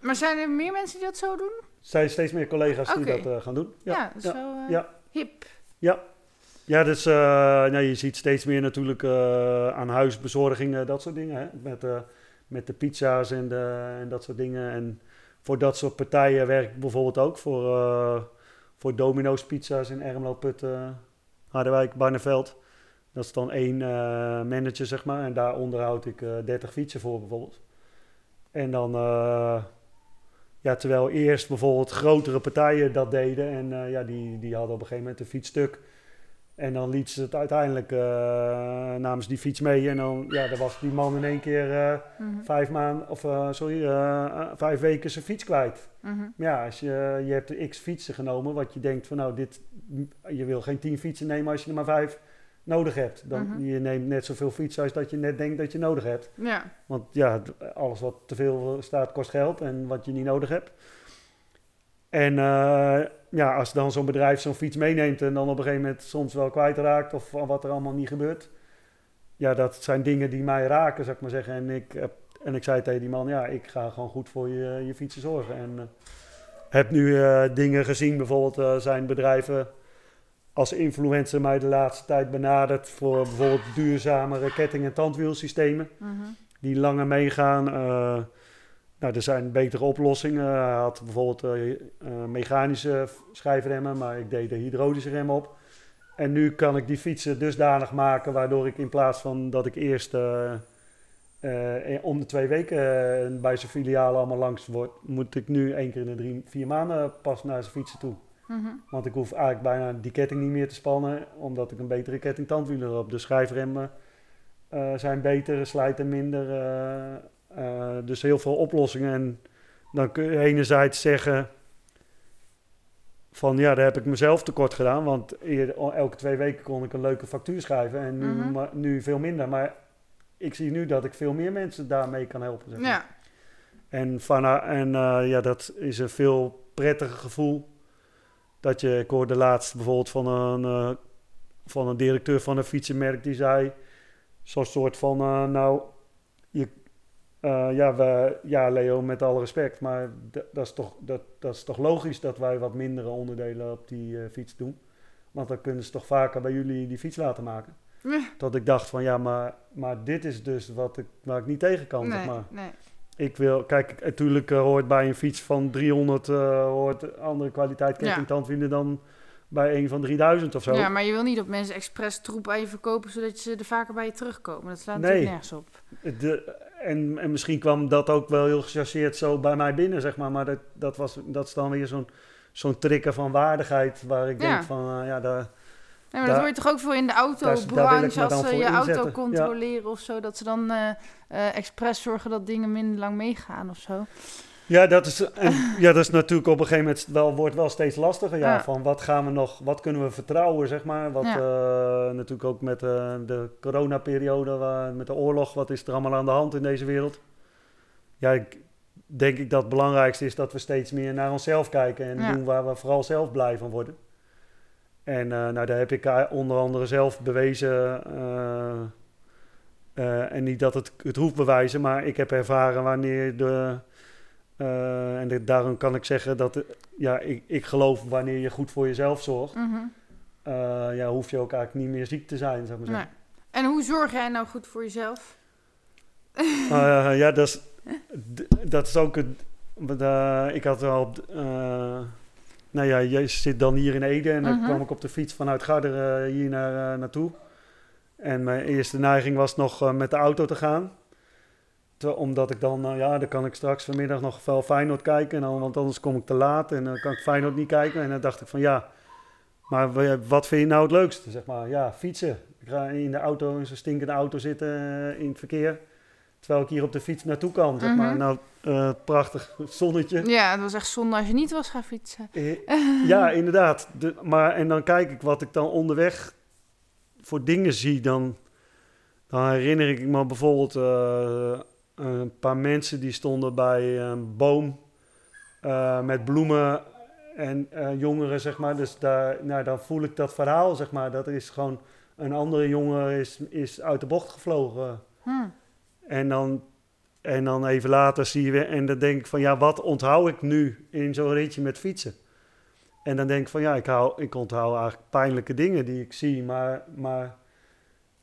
Maar zijn er meer mensen die dat zo doen? er zijn steeds meer collega's die dat gaan doen. Ja, is ja, eh, ja. hip. Ja, dus eh, nou, je ziet steeds meer natuurlijk eh, aan huisbezorgingen, dat soort dingen. Hè? Met, eh, met de pizza's en, de, en dat soort dingen. En voor dat soort partijen werk ik bijvoorbeeld ook voor, eh, voor Domino's Pizza's in Ermelo, Putten, Harderwijk, Barneveld. Dat is dan één eh, manager, zeg maar. En daar onderhoud ik eh 30 fietsen voor bijvoorbeeld. En dan, eh, ja, terwijl eerst bijvoorbeeld grotere partijen dat deden. En eh, ja, die, die hadden op een gegeven moment een fiets stuk. En dan liet ze het uiteindelijk eh, namens die fiets mee. En dan, ja, dan was die man in één keer eh, Mhm. vijf maanden, of sorry, vijf weken zijn fiets kwijt. Mhm. Maar ja, als je, je hebt de x fietsen genomen, wat je denkt van nou, dit, je wil geen tien fietsen nemen als je er maar vijf nodig hebt. Dan, Mhm. Je neemt net zoveel fietsen als dat je net denkt dat je nodig hebt. Ja. Want ja, alles wat te veel staat kost geld en wat je niet nodig hebt. En eh, ja, als dan zo'n bedrijf zo'n fiets meeneemt en dan op een gegeven moment soms wel kwijtraakt of wat er allemaal niet gebeurt. Ja, dat zijn dingen die mij raken, zou ik maar zeggen. En ik, en ik zei tegen die man, ja, ik ga gewoon goed voor je, je fietsen zorgen. En eh, heb nu eh, dingen gezien, bijvoorbeeld eh, zijn bedrijven als influencer mij de laatste tijd benaderd voor bijvoorbeeld duurzamere ketting- en tandwielsystemen Mhm. die langer meegaan. Eh, nou, er zijn betere oplossingen. Hij had bijvoorbeeld eh, eh, mechanische schijfremmen, maar ik deed de hydraulische rem op. En nu kan ik die fietsen dusdanig maken, waardoor ik in plaats van dat ik eerst om de twee weken bij zijn filialen allemaal langs word, moet ik nu één keer in de drie, vier maanden pas naar zijn fietsen toe. Mhm. Want ik hoef eigenlijk bijna die ketting niet meer te spannen, omdat ik een betere ketting tandwielen erop. De schijfremmen eh, zijn beter, slijten minder. eh, eh, dus heel veel oplossingen. En dan kun je enerzijds zeggen van ja, daar heb ik mezelf tekort gedaan. Want eerder, elke twee weken kon ik een leuke factuur schrijven en nu, Mhm. maar, nu veel minder. Maar ik zie nu dat ik veel meer mensen daarmee kan helpen. Zeg maar. Ja. En, van, en ja, dat is een veel prettiger gevoel. Dat je, ik hoorde laatst bijvoorbeeld van een, eh, van een directeur van een fietsenmerk die zei, zo'n soort van, eh, nou, je, eh, ja, we, ja, Leo, met alle respect, maar dat, is toch, dat, dat is toch logisch dat wij wat mindere onderdelen op die fiets doen. Want dan kunnen ze toch vaker bij jullie die fiets laten maken. Dat ik dacht van, ja, maar, maar dit is dus wat ik, waar ik niet tegen kan, zeg maar. nee. Ik wil, kijk, natuurlijk eh, hoort bij een fiets van 300 eh, hoort andere kwaliteit ketting tandwielen dan bij een van 3000 of zo. Ja, maar je wil niet dat mensen expres troep aan je verkopen, zodat ze er vaker bij je terugkomen. Dat slaat Nee. natuurlijk nergens op. De, en, en misschien kwam dat ook wel heel gechargeerd zo bij mij binnen, zeg maar. Maar dat, dat, was, dat is dan weer zo'n zo'n trikken van waardigheid waar ik Ja. denk van, eh, ja, daar, Nee, maar dat hoor je toch ook veel in de autobranche als ze je auto ja. controleren of zo, dat ze dan eh expres zorgen dat dingen minder lang meegaan of zo. Ja, dat is, en, ja, dat is natuurlijk op een gegeven moment wel, wordt wel steeds lastiger. Ja, Ja. Van wat gaan we nog, wat kunnen we vertrouwen, zeg maar. Wat Ja. eh, natuurlijk ook met de coronaperiode, waar- met de oorlog, wat is er allemaal aan de hand in deze wereld? Ja, ik denk ik dat het belangrijkste is dat we steeds meer naar onszelf kijken en doen waar we vooral zelf blij van worden. En eh, nou, daar heb ik eh, onder andere zelf bewezen. eh, en niet dat het het hoeft bewijzen, maar ik heb ervaren wanneer de. en dit- daarom kan ik zeggen dat ja, ik, ik geloof wanneer je goed voor jezelf zorgt, Mhm. ja, hoef je ook eigenlijk niet meer ziek te zijn, zou ik maar Nee. zeggen. En hoe zorg jij nou goed voor jezelf? [laughs] Ja, dat is, dat is ook het. ik had eh, nou ja, je zit dan hier in Ede en dan Mhm. kwam ik op de fiets vanuit Garderen eh, hier naar, eh, naartoe. En mijn eerste neiging was nog eh, met de auto te gaan. Te- omdat ik dan, nou ja, dan kan ik straks vanmiddag nog wel Feyenoord kijken. En dan, want anders kom ik te laat en dan kan ik Feyenoord niet kijken. En dan dacht ik van ja, maar wa- wat vind je nou het leukste? Zeg maar, ja, fietsen. Ik ga in de auto, in zo'n stinkende auto zitten in het verkeer. Terwijl ik hier op de fiets naartoe kan, zeg maar. Mhm. Nou, eh, prachtig [laughs] zonnetje. Ja, het was echt zonde als je niet was gaan fietsen. Eh, [laughs] Ja, inderdaad. De, maar, en dan kijk ik wat ik dan onderweg voor dingen zie. Dan, dan herinner ik me bijvoorbeeld eh, een paar mensen die stonden bij een boom met bloemen en jongeren, zeg maar. Dus daar, nou, dan voel ik dat verhaal, zeg maar. Dat is gewoon een andere jongen is, is uit de bocht gevlogen. Hm. En dan, en dan even later zie je weer, en dan denk ik van ja, wat onthoud ik nu in zo'n ritje met fietsen? En dan denk ik van ja, ik, hou, ik onthoud eigenlijk pijnlijke dingen die ik zie, maar, maar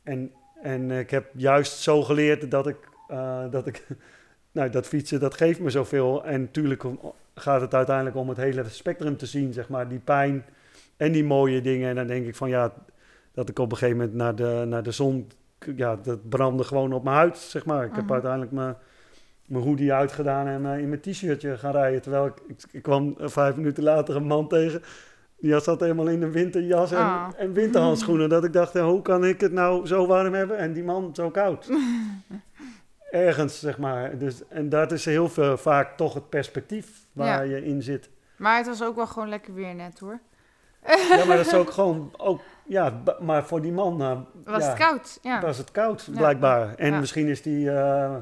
en, en ik heb juist zo geleerd dat ik, eh, dat ik, [laughs] nou dat fietsen dat geeft me zoveel. En natuurlijk gaat het uiteindelijk om het hele spectrum te zien, zeg maar, die pijn en die mooie dingen. En dan denk ik van ja, dat ik op een gegeven moment naar de, naar de zon ja, dat brandde gewoon op mijn huid, zeg maar. Ik heb Mhm. uiteindelijk mijn, mijn hoodie uitgedaan en eh, in mijn t-shirtje gaan rijden. Terwijl ik, ik, ik kwam eh, vijf minuten later een man tegen. Die zat helemaal in een winterjas en, Ah. en winterhandschoenen. Dat ik dacht, eh, hoe kan ik het nou zo warm hebben en die man zo koud? [laughs] Ergens, zeg maar. Dus, en dat is heel veel, vaak toch het perspectief waar je in zit. Maar het was ook wel gewoon lekker weer net hoor. Ja, maar dat is ook gewoon, ook, ja, maar voor die man nou, Was ja, het koud? Ja. was het koud, blijkbaar. En misschien is die, eh,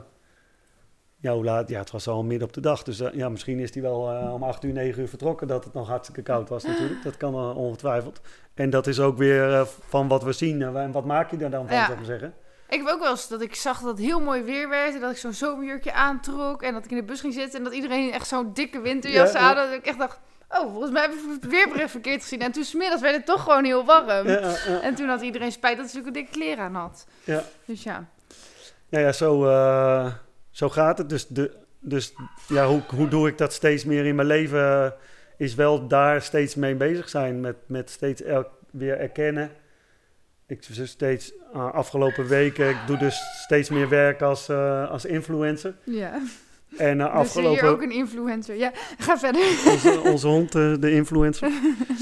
ja, hoe laat? Ja, het was al midden op de dag. Dus eh, ja, misschien is die wel eh, om acht uur, negen uur vertrokken, dat het nog hartstikke koud was natuurlijk. Dat kan eh, ongetwijfeld. En dat is ook weer eh, van wat we zien eh, en wat maak je er dan van, zou ik maar zeggen. Ik heb ook wel eens dat ik zag dat het heel mooi weer werd. En dat ik zo'n zomerjurkje aantrok. En dat ik in de bus ging zitten. En dat iedereen echt zo'n dikke winterjas Ja, ja. aan had. Dat ik echt dacht, oh, volgens mij heb ik het weerbericht verkeerd gezien. En toen smiddags werd het toch gewoon heel warm. Ja, ja, ja. En toen had iedereen spijt dat hij zulke dikke kleren aan had. Ja. Dus ja. Ja, ja zo, eh, zo gaat het. Dus, de, dus ja, hoe, hoe doe ik dat steeds meer in mijn leven? Is wel daar steeds mee bezig zijn. Met, met steeds elk weer erkennen. Ik dus steeds eh, afgelopen weken, ik doe dus steeds meer werk als, eh, als influencer. Ja. En Dus afgelopen hier ook een influencer. Ja, ga verder. onze, onze hond, eh, de influencer,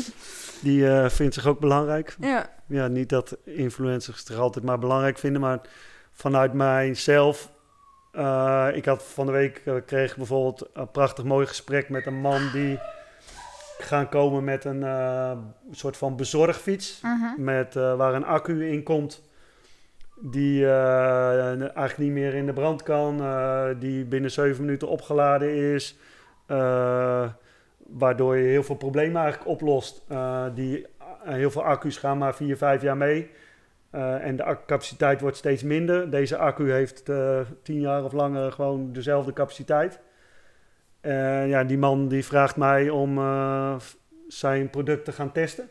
[laughs] die eh, vindt zich ook belangrijk. Ja. Ja, niet dat influencers zich altijd maar belangrijk vinden, maar vanuit mijzelf. ik had van de week kreeg bijvoorbeeld een prachtig mooi gesprek met een man die gaan komen met een soort van bezorgfiets. Mhm. Met, waar een accu in komt. Die eh, eigenlijk niet meer in de brand kan. eh, die binnen 7 minuten opgeladen is. eh, waardoor je heel veel problemen eigenlijk oplost. Die, heel veel accu's gaan maar 4, 5 jaar mee. En de accupaciteit wordt steeds minder. Deze accu heeft eh 10 jaar of langer gewoon dezelfde capaciteit. Ja, die man die vraagt mij om zijn product te gaan testen.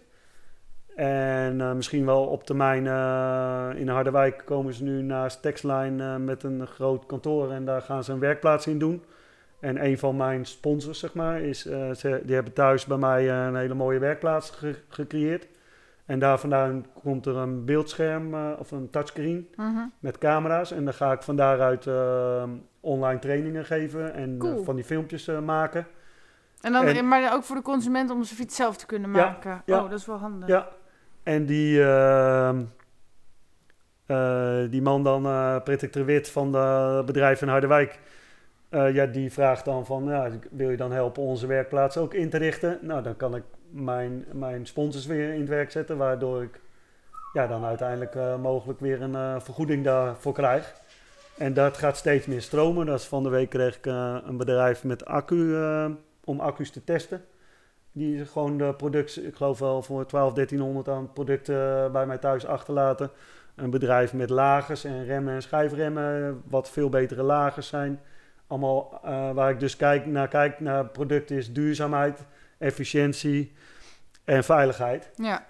En eh, misschien wel op termijn eh, in Harderwijk komen ze nu naast Textline eh, met een groot kantoor en daar gaan ze een werkplaats in doen. En een van mijn sponsors, zeg maar, is, ze, die hebben thuis bij mij een hele mooie werkplaats ge- gecreëerd. En daar vandaan komt er een beeldscherm of een touchscreen Mhm. met camera's. En dan ga ik van daaruit online trainingen geven en Cool. van die filmpjes maken. En dan, En- maar ook voor de consument om zijn fiets zelf te kunnen Ja, maken. ja. Oh, dat is wel handig. Ja, En die, ehm, eh, die man dan, uh, Predictor Wit van het bedrijf in Harderwijk... Uh, ja, die vraagt dan van, ja, wil je dan helpen onze werkplaats ook in te richten? Nou, dan kan ik mijn, mijn sponsors weer in het werk zetten, waardoor ik ja, dan uiteindelijk mogelijk weer een vergoeding daarvoor krijg. En dat gaat steeds meer stromen. Dat van de week kreeg ik een bedrijf met accu, om accu's te testen. Die gewoon de productie, ik geloof wel voor 12, 1300 aan producten bij mij thuis achterlaten. Een bedrijf met lagers en remmen en schijfremmen, wat veel betere lagers zijn allemaal uh, waar ik dus kijk, naar kijk naar producten is duurzaamheid, efficiëntie en veiligheid. Ja.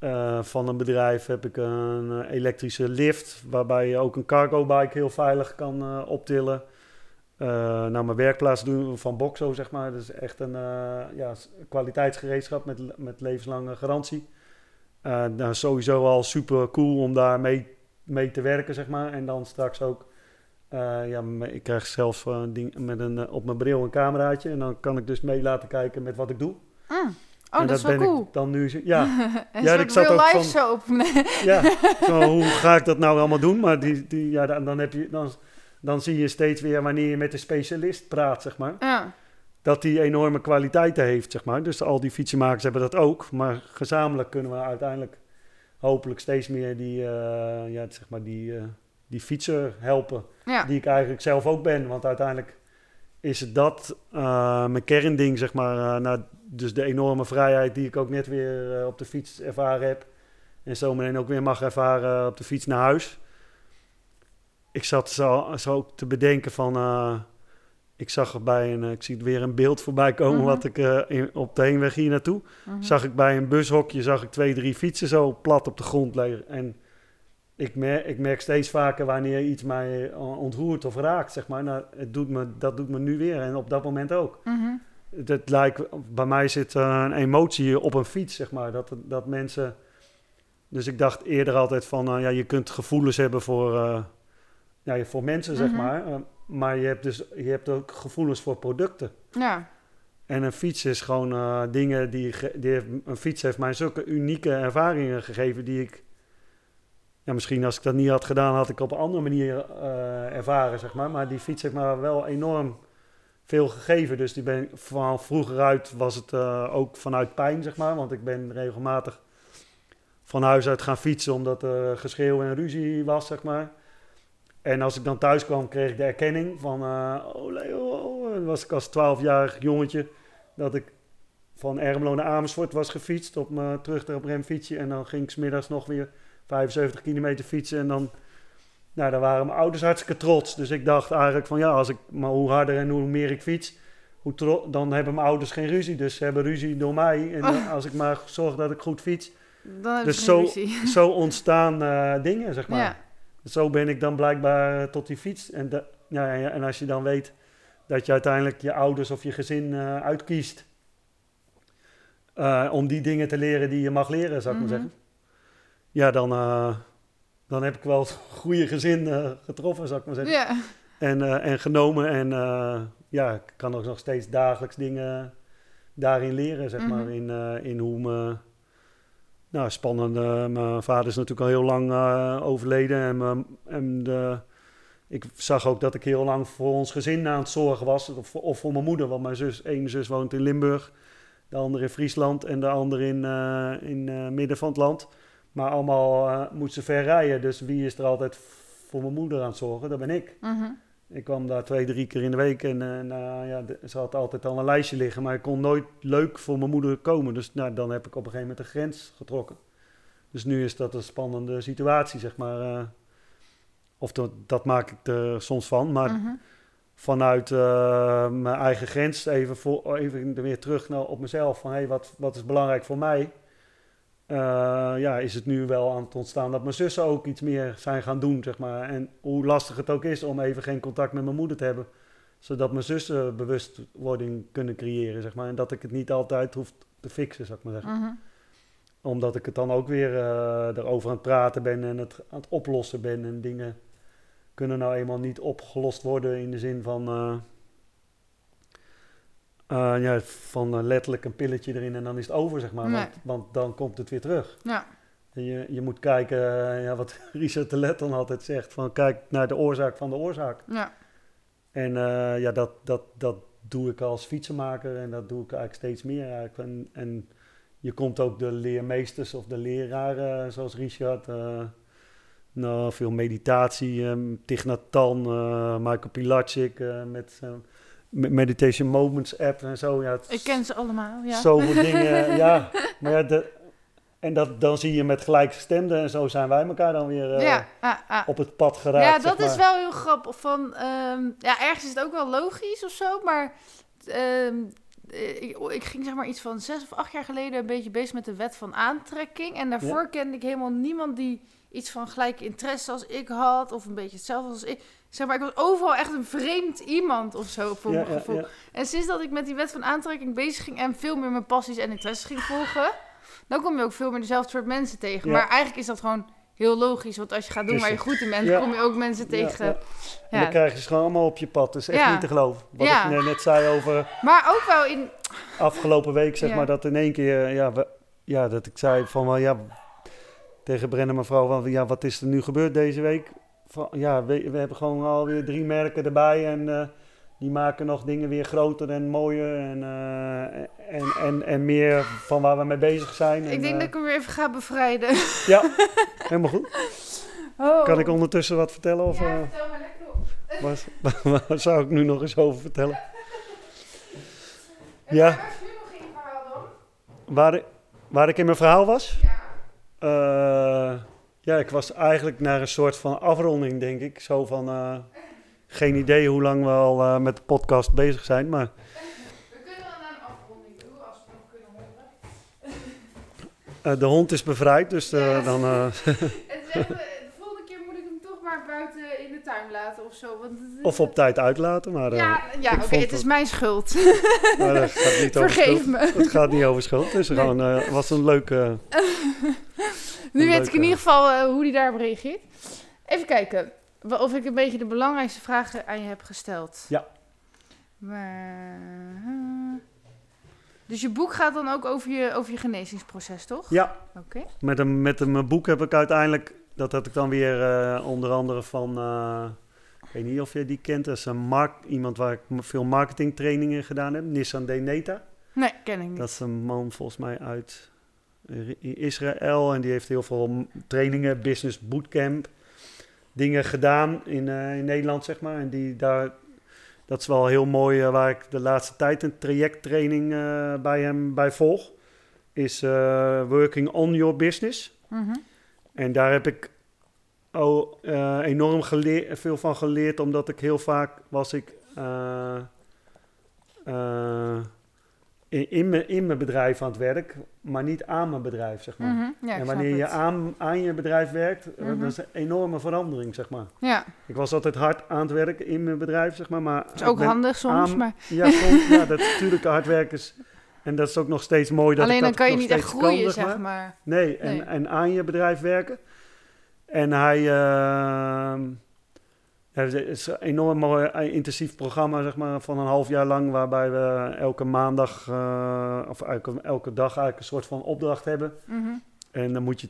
Uh, van een bedrijf heb ik een elektrische lift, waarbij je ook een cargo bike heel veilig kan uh, optillen. Naar mijn werkplaats doen van Boxo, zeg maar. Dat is echt een ja, kwaliteitsgereedschap met, met levenslange garantie. nou, sowieso al super cool om daar mee, mee te werken, zeg maar. En dan straks ook uh, ja, ik krijg zelfs uh, ding, met een, uh, op mijn bril een cameraatje. En dan kan ik dus mee laten kijken met wat ik doe. Mm. Oh, en dat, is wel cool. dan nu, ja. [laughs] ja, ik zat ook van, ja, zo, hoe ga ik dat nou allemaal doen? Maar die, die, ja, dan, dan, heb je, dan, dan zie je steeds weer wanneer je met een specialist praat, zeg maar. Ja. Dat die enorme kwaliteiten heeft, zeg maar. Dus al die fietsenmakers hebben dat ook. Maar gezamenlijk kunnen we uiteindelijk hopelijk steeds meer die, ja, zeg maar die die fietser helpen. Die ik eigenlijk zelf ook ben. Want uiteindelijk is het dat uh, mijn kernding, zeg maar. Dus de enorme vrijheid die ik ook net weer op de fiets ervaren heb. En zo meteen ook weer mag ervaren op de fiets naar huis. Ik zat zo, zo te bedenken van... ik zag er bij een... ik zie weer een beeld voorbij komen... Mm -hmm. wat ik in, op de heenweg hier naartoe... Mm -hmm. zag ik bij een bushokje... zag ik twee, drie fietsen zo plat op de grond liggen. En ik merk, ik merk steeds vaker wanneer iets mij ontroert of raakt, zeg maar. Nou, het doet me, dat doet me nu weer en op dat moment ook. Mm Het lijkt, bij mij zit een emotie op een fiets, zeg maar. Dat, dat mensen... Dus ik dacht eerder altijd van, uh, ja, je kunt gevoelens hebben voor, ja, voor mensen, zeg mm -hmm. maar. Uh, maar je hebt, dus, je hebt ook gevoelens voor producten. Ja. En een fiets is gewoon dingen die, die heeft, een fiets heeft mij zulke unieke ervaringen gegeven die ik ja, misschien als ik dat niet had gedaan, had ik op een andere manier uh, ervaren, zeg maar. Maar die fiets heeft me wel enorm veel gegeven. Dus die ben van vroeger uit was het uh, ook vanuit pijn, zeg maar. Want ik ben regelmatig van huis uit gaan fietsen omdat er geschreeuw en ruzie was, zeg maar. En als ik dan thuis kwam, kreeg ik de erkenning van... Uh, oh Leo, oh. was ik als 12-jarig jongetje dat ik van Ermelo naar Amersfoort was gefietst op mijn terug op remfietsje. En dan ging ik smiddags nog weer 75 kilometer fietsen. En dan, nou, daar waren mijn ouders hartstikke trots. Dus ik dacht eigenlijk van ja, als ik, maar hoe harder en hoe meer ik fiets, hoe dan hebben mijn ouders geen ruzie. Dus ze hebben ruzie door mij. En oh. als ik maar zorg dat ik goed fiets. Dan dus zo, zo ontstaan uh, dingen, zeg maar. Ja. Zo ben ik dan blijkbaar tot die fiets. En, de, ja, en als je dan weet dat je uiteindelijk je ouders of je gezin uh, uitkiest. Uh, om die dingen te leren die je mag leren, zou ik mm -hmm. maar zeggen ja, dan, uh, dan heb ik wel het [laughs] goede gezin getroffen, zou ik maar zeggen. En, en genomen. En ja, ik kan ook nog steeds dagelijks dingen daarin leren, zeg mm -hmm. maar. In, in hoe me... Nou, spannend. mijn vader is natuurlijk al heel lang overleden. En, en de, ik zag ook dat ik heel lang voor ons gezin aan het zorgen was. Of, of voor mijn moeder, want mijn zus, één zus woont in Limburg. De andere in Friesland en de andere in, in midden van het land. Maar allemaal moet ze ver rijden. Dus wie is er altijd voor mijn moeder aan het zorgen? Dat ben ik. -huh. Ik kwam daar twee, drie keer in de week en uh, nou, ja, de, ze had altijd al een lijstje liggen. Maar ik kon nooit leuk voor mijn moeder komen. Dus nou, dan heb ik op een gegeven moment een grens getrokken. Dus nu is dat een spannende situatie, zeg maar. Uh, of dat, dat, maak ik er soms van. Maar -huh. vanuit mijn eigen grens, even, voor, even weer terug naar, op mezelf. Van hey, wat, wat is belangrijk voor mij? Uh, ja, is het nu wel aan het ontstaan dat mijn zussen ook iets meer zijn gaan doen, zeg maar. En hoe lastig het ook is om even geen contact met mijn moeder te hebben. Zodat mijn zussen bewustwording kunnen creëren, zeg maar. En dat ik het niet altijd hoef te fixen, zou ik maar zeggen. -huh. Omdat ik het dan ook weer uh, erover aan het praten ben en het aan het oplossen ben. En dingen kunnen nou eenmaal niet opgelost worden in de zin van... Uh, uh, ja, van uh, letterlijk een pilletje erin en dan is het over, zeg maar. Nee. Want, want, dan komt het weer terug. Ja. Je, je moet kijken, eh, ja, wat [laughs] Richard de Let dan altijd zegt, van kijk naar de oorzaak van de oorzaak. Ja. En eh, ja, dat, dat, dat doe ik als fietsenmaker en dat doe ik eigenlijk steeds meer. Eigenlijk. En, en je komt ook de leermeesters of de leraren, zoals Richard, eh, nou, veel meditatie, um, Thich Nhat eh, Michael Pilatschik eh, met eh, me- Meditation Moments app en zo. Ja, het Ik ken ze allemaal, ja. Zoveel [laughs] dingen, ja. Maar ja, de, en dat, dan zie je met gelijkgestemden en zo zijn wij elkaar dan weer eh, ja, ah, ah. op het pad geraakt. ja, dat is wel heel grappig. Van, ehm, ja, ergens is het ook wel logisch of zo, maar ehm, eh, ik, ik ging zeg maar iets van zes of acht jaar geleden een beetje bezig met de wet van aantrekking. En daarvoor kende ik helemaal niemand die iets van gelijke interesse als ik had, of een beetje hetzelfde als ik. Zeg maar, ik was overal echt een vreemd iemand of zo, voor Ja, mijn gevoel. ja. En sinds dat ik met die wet van aantrekking bezig ging en veel meer mijn passies en interesses ging volgen, dan kom je ook veel meer dezelfde soort mensen tegen. Maar eigenlijk is dat gewoon heel logisch, want als je gaat doen waar je goed in bent, kom je ook mensen tegen. ja. En dan krijg je ze gewoon allemaal op je pad. Is echt niet te geloven. Wat ik net- zei over Maar ook wel in. afgelopen week, zeg maar, dat in één keer, eh, ja, we, ja, dat ik zei van, wel, ja, tegen Brennan mevrouw, van, ja, wat is er nu gebeurd deze week? Van, ja, we, we hebben gewoon alweer drie merken erbij en eh, die maken nog dingen weer groter en mooier en, eh, en, en, en meer van waar we mee bezig zijn. En, Ik denk eh, dat ik hem weer even ga bevrijden. Ja, [laughs] helemaal goed. Oh. Kan ik ondertussen wat vertellen? Of, Ja, vertel maar lekker op. waar, [laughs] waar zou ik nu nog eens over vertellen? En [laughs] Ja. Waar was nu nog in je verhaal dan? Waar, ik- waar ik in mijn verhaal was? Ja. Eh, ja, ik was eigenlijk naar een soort van afronding, denk ik. Zo van, eh, geen idee hoe lang we al eh, met de podcast bezig zijn, maar We kunnen wel naar een afronding doen als we nog kunnen horen. [laughs] eh, de hond is bevrijd, dus Ja. dan... [laughs] [laughs] de volgende keer moet ik hem toch maar buiten in de tuin laten of zo. Want het of op tijd uitlaten, maar, Ja, ja oké, het is mijn schuld. maar dat gaat niet over Vergeef schuld. me. Het gaat niet over schuld. Het is Nee. gewoon, was een leuke... [laughs] Nu weet ik in ieder geval eh, hoe hij daarop reageert. Even kijken of ik een beetje de belangrijkste vragen aan je heb gesteld. Ja. Maar, eh, dus je boek gaat dan ook over je, over je genezingsproces, toch? Ja, Oké. met een, met een boek heb ik uiteindelijk... Dat had ik dan weer eh, onder andere van... ik weet niet of je die kent. Dat is een mark, iemand waar ik veel marketingtrainingen gedaan heb. Nissan Deneta. Nee, ken ik niet. Dat is een man volgens mij uit I- Israël. En die heeft heel veel trainingen, business bootcamp, dingen gedaan in, eh, in Nederland, zeg maar. En die daar, dat is wel heel mooi eh, waar ik de laatste tijd een trajecttraining eh, bij hem bij volg. Is Working on Your Business. Mhm. En daar heb ik oh, enorm geleer, veel van geleerd, omdat ik heel vaak was ik in, mijn, in mijn bedrijf aan het werk, maar niet aan mijn bedrijf, zeg maar. Mhm. Ja, en wanneer je aan, aan je bedrijf werkt, eh, Mhm. dat is een enorme verandering, zeg maar. Ja, Ik was altijd hard aan het werken in mijn bedrijf, zeg maar. maar dat is ook handig soms, aan- maar Ja, soms, ja, dat is natuurlijk hard werken. is- En dat is ook nog steeds mooi dat alleen dan dat kan je niet echt groeien, kan, zeg maar. maar. Nee, en, Nee. en aan je bedrijf werken. En hij... ehm, het is een enorm mooi eh, intensief programma, zeg maar, van een half jaar lang, waarbij we elke maandag, eh, of elke, elke dag eigenlijk een soort van opdracht hebben. Mhm. En dan moet je,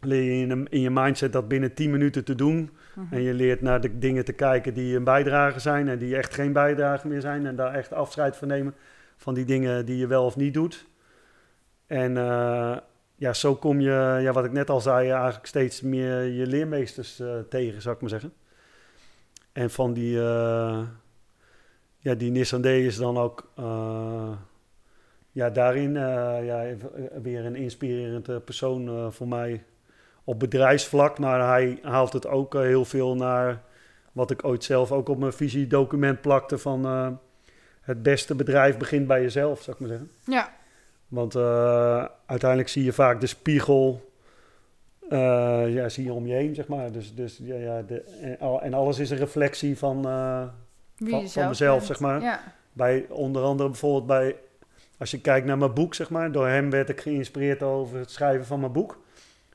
leer je in, je mindset dat binnen 10 minuten te doen. Mhm. En je leert naar de dingen te kijken die een bijdrage zijn en die echt geen bijdrage meer zijn. En daar echt afscheid van nemen van die dingen die je wel of niet doet. En eh, ja, zo kom je, ja, wat ik net al zei, eigenlijk steeds meer je leermeesters tegen, zou ik maar zeggen. En van die, eh, ja, die Nissan D is dan ook eh, ja, daarin eh, ja, weer een inspirerend eh, persoon voor mij op bedrijfsvlak. Maar hij haalt het ook heel veel naar wat ik ooit zelf ook op mijn visiedocument plakte van het beste bedrijf begint bij jezelf, zou ik maar zeggen. Ja, Want uiteindelijk zie je vaak de spiegel, eh, ja, zie je om je heen, zeg maar. Dus, dus ja, ja, de, en, al- en alles is een reflectie van, eh, van, mezelf, bent. zeg maar. Ja. Bij onder andere bijvoorbeeld bij, als je kijkt naar mijn boek, zeg maar, door hem werd ik geïnspireerd over het schrijven van mijn boek.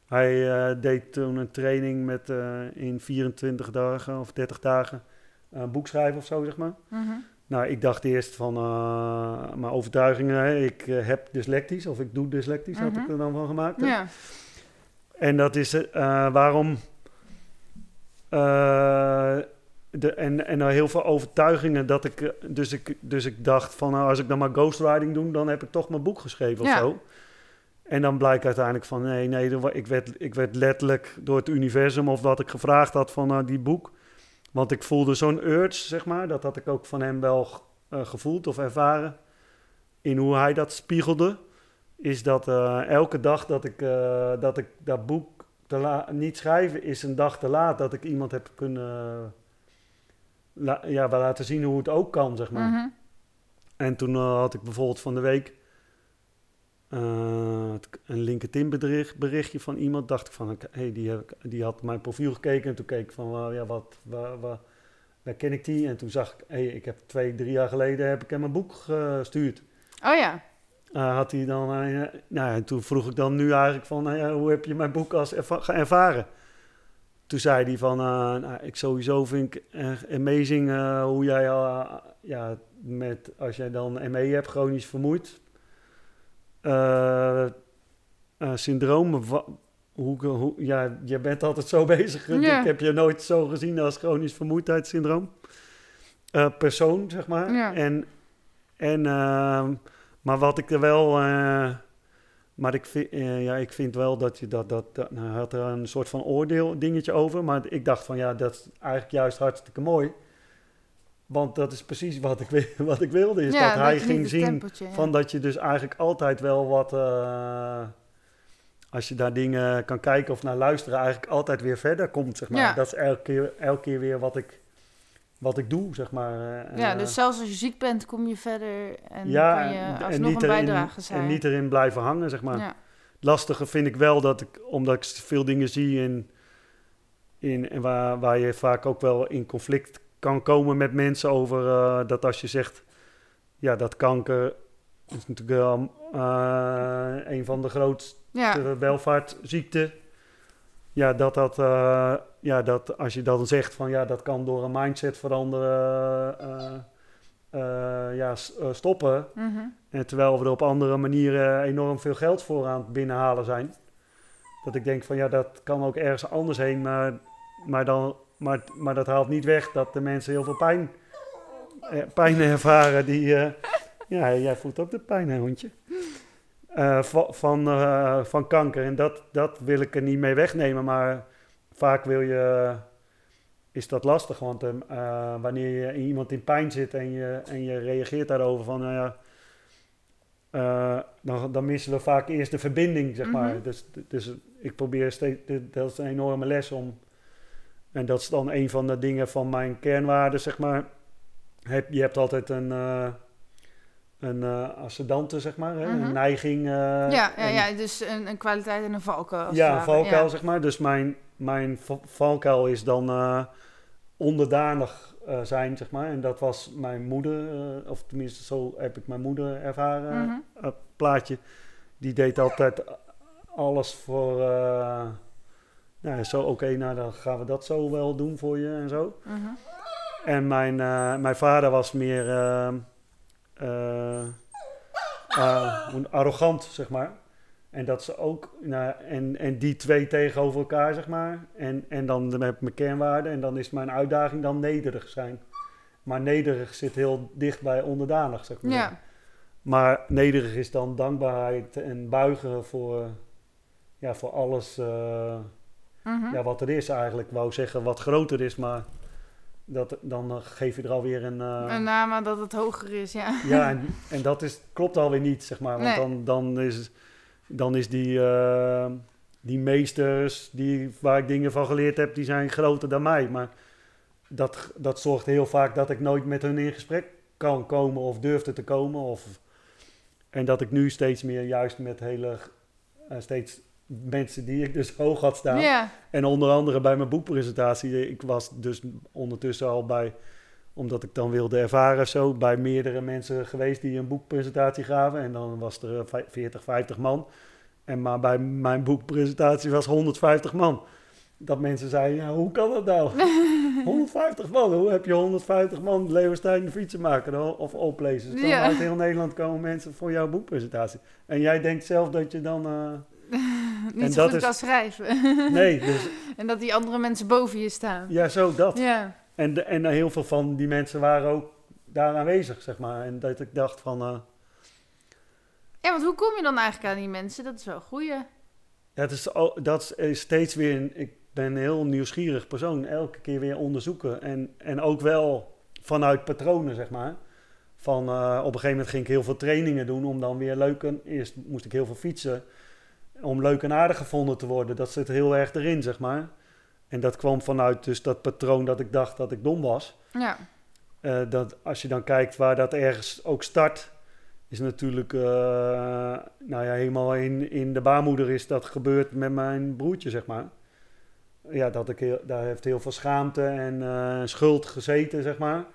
Hij eh, deed toen een training met in 24 dagen of 30 dagen een boek schrijven of zo, zeg maar. Mhm. Nou, ik dacht eerst van mijn overtuigingen, ik heb dyslectisch of ik doe dyslectisch, had Mhm. ik er dan van gemaakt. hè. En dat is eh, waarom. eh, de, en, en heel veel overtuigingen dat ik. eh, Dus ik, dus ik dacht van nou, als ik dan maar ghostwriting doe, dan heb ik toch mijn boek geschreven Ja. of zo. En dan blijkt uiteindelijk van nee, nee, ik werd, ik werd letterlijk door het universum of wat ik gevraagd had van die boek. Want ik voelde zo'n urge, zeg maar. Dat had ik ook van hem wel gevoeld of ervaren. In hoe hij dat spiegelde. Is dat eh, elke dag dat ik, eh, dat ik dat boek te la- niet schrijven is een dag te laat. Dat ik iemand heb kunnen la- ja, wel laten zien hoe het ook kan, zeg maar. Mhm. En toen eh, had ik bijvoorbeeld van de week eh, een LinkedIn bericht, berichtje van iemand. Dacht ik van, hey, die, heb ik- die had mijn profiel gekeken. En toen keek ik van, ja, wat, waar, waar, waar ken ik die? En toen zag ik, hey, ik heb twee, drie jaar geleden heb ik hem een boek gestuurd. Oh ja. Eh, had hij dan, eh, nou ja, en toen vroeg ik dan nu eigenlijk van, ja, hoe heb je mijn boek als erva- ervaren? Toen zei hij van, eh, nou, ik sowieso vind ik echt amazing eh, hoe jij, eh, ja, met, als jij dan ME hebt, chronisch vermoeid, eh, eh, syndroom, hoe, hoe, ja, je bent altijd zo [laughs] bezig. Ik heb je nooit zo gezien als chronisch vermoeidheidssyndroom. Eh, persoon, zeg maar. Ja. En, en, ehm, maar wat ik er wel... eh, maar ik vind, eh, ja, ik vind wel dat je dat... dat, dat nou, had er een soort van oordeel dingetje over. Maar ik dacht van ja, dat is eigenlijk juist hartstikke mooi. Want dat is precies wat ik, [laughs] wat ik wilde. Is ja, dat hij ging zien ja. van dat je dus eigenlijk altijd wel wat... eh, als je daar dingen kan kijken of naar luisteren, eigenlijk altijd weer verder komt, zeg maar. Ja. Dat is elke keer, elke keer weer wat ik, wat ik doe, zeg maar. eh, Ja, eh, dus zelfs als je ziek bent, kom je verder en ja, kan en- je en alsnog niet een erin- bijdrage zijn. En niet erin blijven hangen, zeg maar. ja. Lastige vind ik wel dat ik, omdat ik veel dingen zie in, in en waar, waar je vaak ook wel in conflict kan komen met mensen over eh, dat als je zegt, ja, dat kanker is natuurlijk wel een van de grootste ja. welvaartziekten. Ja, dat dat, eh, ja, dat als je dan zegt van ja, dat kan door een mindset veranderen, eh, eh, ja, stoppen. Mhm. En terwijl we er op andere manieren enorm veel geld voor aan het binnenhalen zijn. Dat ik denk van ja, dat kan ook ergens anders heen. Maar, maar, dan, maar, maar dat haalt niet weg dat de mensen heel veel pijn, eh, pijn ervaren. Die, ja, jij voelt ook de pijn, hè, hondje? Eh, van, van, eh, van kanker. En dat, dat wil ik er niet mee wegnemen. Maar vaak wil je, is dat lastig. Want eh, eh, wanneer je iemand in pijn zit en je, en je reageert daarover van... Nou ja, dan, dan missen we vaak eerst de verbinding, zeg maar. Mhm. Dus, dus ik probeer steeds, dat is een enorme les om. En dat is dan een van de dingen van mijn kernwaarden, zeg maar. Heb, je hebt altijd een, een eh ascendante, zeg maar, hè? Mhm. een neiging. eh, ja, ja, ja, dus een, een kwaliteit en een valkuil. ja, een valkuil, Ja. zeg maar. Dus mijn, mijn va- valkuil is dan eh, onderdanig zijn, zeg maar. En dat was mijn moeder, of tenminste zo heb ik mijn moeder ervaren, Mhm. eh, plaatje. Die deed altijd alles voor... nou, zo, oké, nou dan gaan we dat zo wel doen voor je en zo. Mhm. En mijn, mijn vader was meer eh, eh, eh, hoe- arrogant, zeg maar. En dat ze ook, nou, en, en die twee tegenover elkaar, zeg maar. En, en dan heb ik mijn kernwaarden. En dan is mijn uitdaging dan nederig zijn. Maar nederig zit heel dicht bij onderdanig, zeg maar. Ja. Maar nederig is dan dankbaarheid en buigen voor, ja, voor alles eh, Mhm. ja, wat er is eigenlijk. Ik wou zeggen wat groter is, maar dat, dan eh, geef je er alweer een... eh, En na maar dat het hoger is, ja. ja, [laughs] en, en dat is, klopt alweer niet, zeg maar. Want Nee. dan, dan, is, dan is die, eh, die meesters die, waar ik dingen van geleerd heb, die zijn groter dan mij. Maar dat, dat zorgt heel vaak dat ik nooit met hun in gesprek kan komen of durfde te komen. Of, en dat ik nu steeds meer juist met hele, eh, steeds mensen die ik dus [laughs] hoog had staan. En onder andere bij mijn boekpresentatie. Ik was dus ondertussen al bij, omdat ik dan wilde ervaren zo, bij meerdere mensen geweest die een boekpresentatie gaven. En dan was er eh, vij- 40, 50 man. En maar bij mijn boekpresentatie was 150 man. Dat mensen zeiden, ja, hoe kan dat nou? [laughs] 150 man, hoe heb je 150 man Leeuwenstein de fietsenmaker of oplezers? Dan uit heel Nederland komen mensen voor jouw boekpresentatie. En jij denkt zelf dat je dan... eh, [laughs] Niet En zo dat goed is- kan schrijven. [laughs] Nee, dus en dat die andere mensen boven je staan. ja, zo dat. Ja. En, de, en heel veel van die mensen waren ook daar aanwezig, zeg maar. En dat ik dacht van, eh, Ja, want hoe kom je dan eigenlijk aan die mensen? Dat is wel goeie. ja, het is, dat is steeds weer, een, ik ben een heel nieuwsgierig persoon, elke keer weer onderzoeken. En, en ook wel vanuit patronen, zeg maar. Van, eh, op een gegeven moment ging ik heel veel trainingen doen om dan weer leuk eerst moest ik heel veel fietsen, om leuk en aardig gevonden te worden. Dat zit heel erg erin, zeg maar. En dat kwam vanuit dus dat patroon dat ik dacht dat ik dom was. Ja. Eh, dat als je dan kijkt waar dat ergens ook start, is natuurlijk, eh, nou ja, helemaal in, in de baarmoeder is dat gebeurd met mijn broertje, zeg maar. Ja, dat ik heel, daar heeft heel veel schaamte en eh, schuld gezeten, zeg maar.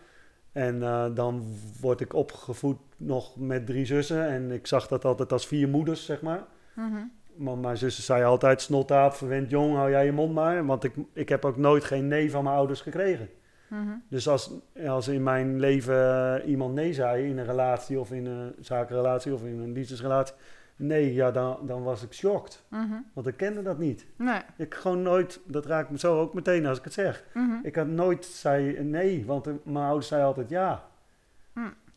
En dan word ik opgevoed nog met drie zussen en ik zag dat altijd als vier moeders, zeg maar. Mhm. Maar mijn zussen zei altijd, snottaap, verwend jong, hou jij je mond maar. Want ik, ik heb ook nooit geen nee van mijn ouders gekregen. Mhm. Dus als, als in mijn leven eh, iemand nee zei in een relatie of in een zakenrelatie of in een liefdesrelatie, nee, ja, dan, dan was ik shocked. Mhm. Want ik kende dat niet. Nee. Ik gewoon nooit, dat raakt me zo ook meteen als ik het zeg. Mhm. Ik had nooit zei nee, want mijn ouders zeiden altijd ja.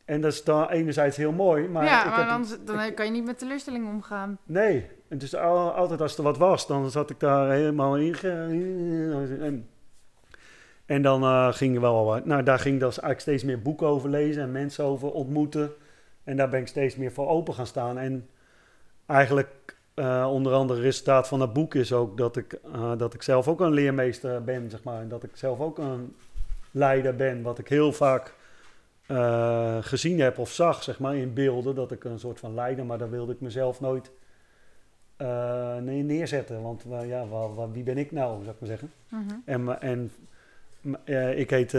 En dat is dan enerzijds heel mooi, maar ja, maar dan, dan kan je niet met teleurstelling omgaan. nee. En dus al- altijd als er wat was, dan zat ik daar helemaal in. En, en dan eh, ging er wel wat. Nou, daar ging ik dus eigenlijk steeds meer boeken over lezen en mensen over ontmoeten. En daar ben ik steeds meer voor open gaan staan. En eigenlijk, eh, onder andere, resultaat van dat boek is ook dat ik, eh, dat ik zelf ook een leermeester ben, zeg maar. En dat ik zelf ook een leider ben, wat ik heel vaak gezien heb of zag, zeg maar, in beelden. Dat ik een soort van leider, maar daar wilde ik mezelf nooit eh, nee- neerzetten. Want eh, ja, wie ben ik nou, zou ik maar zeggen. En, en ik heet,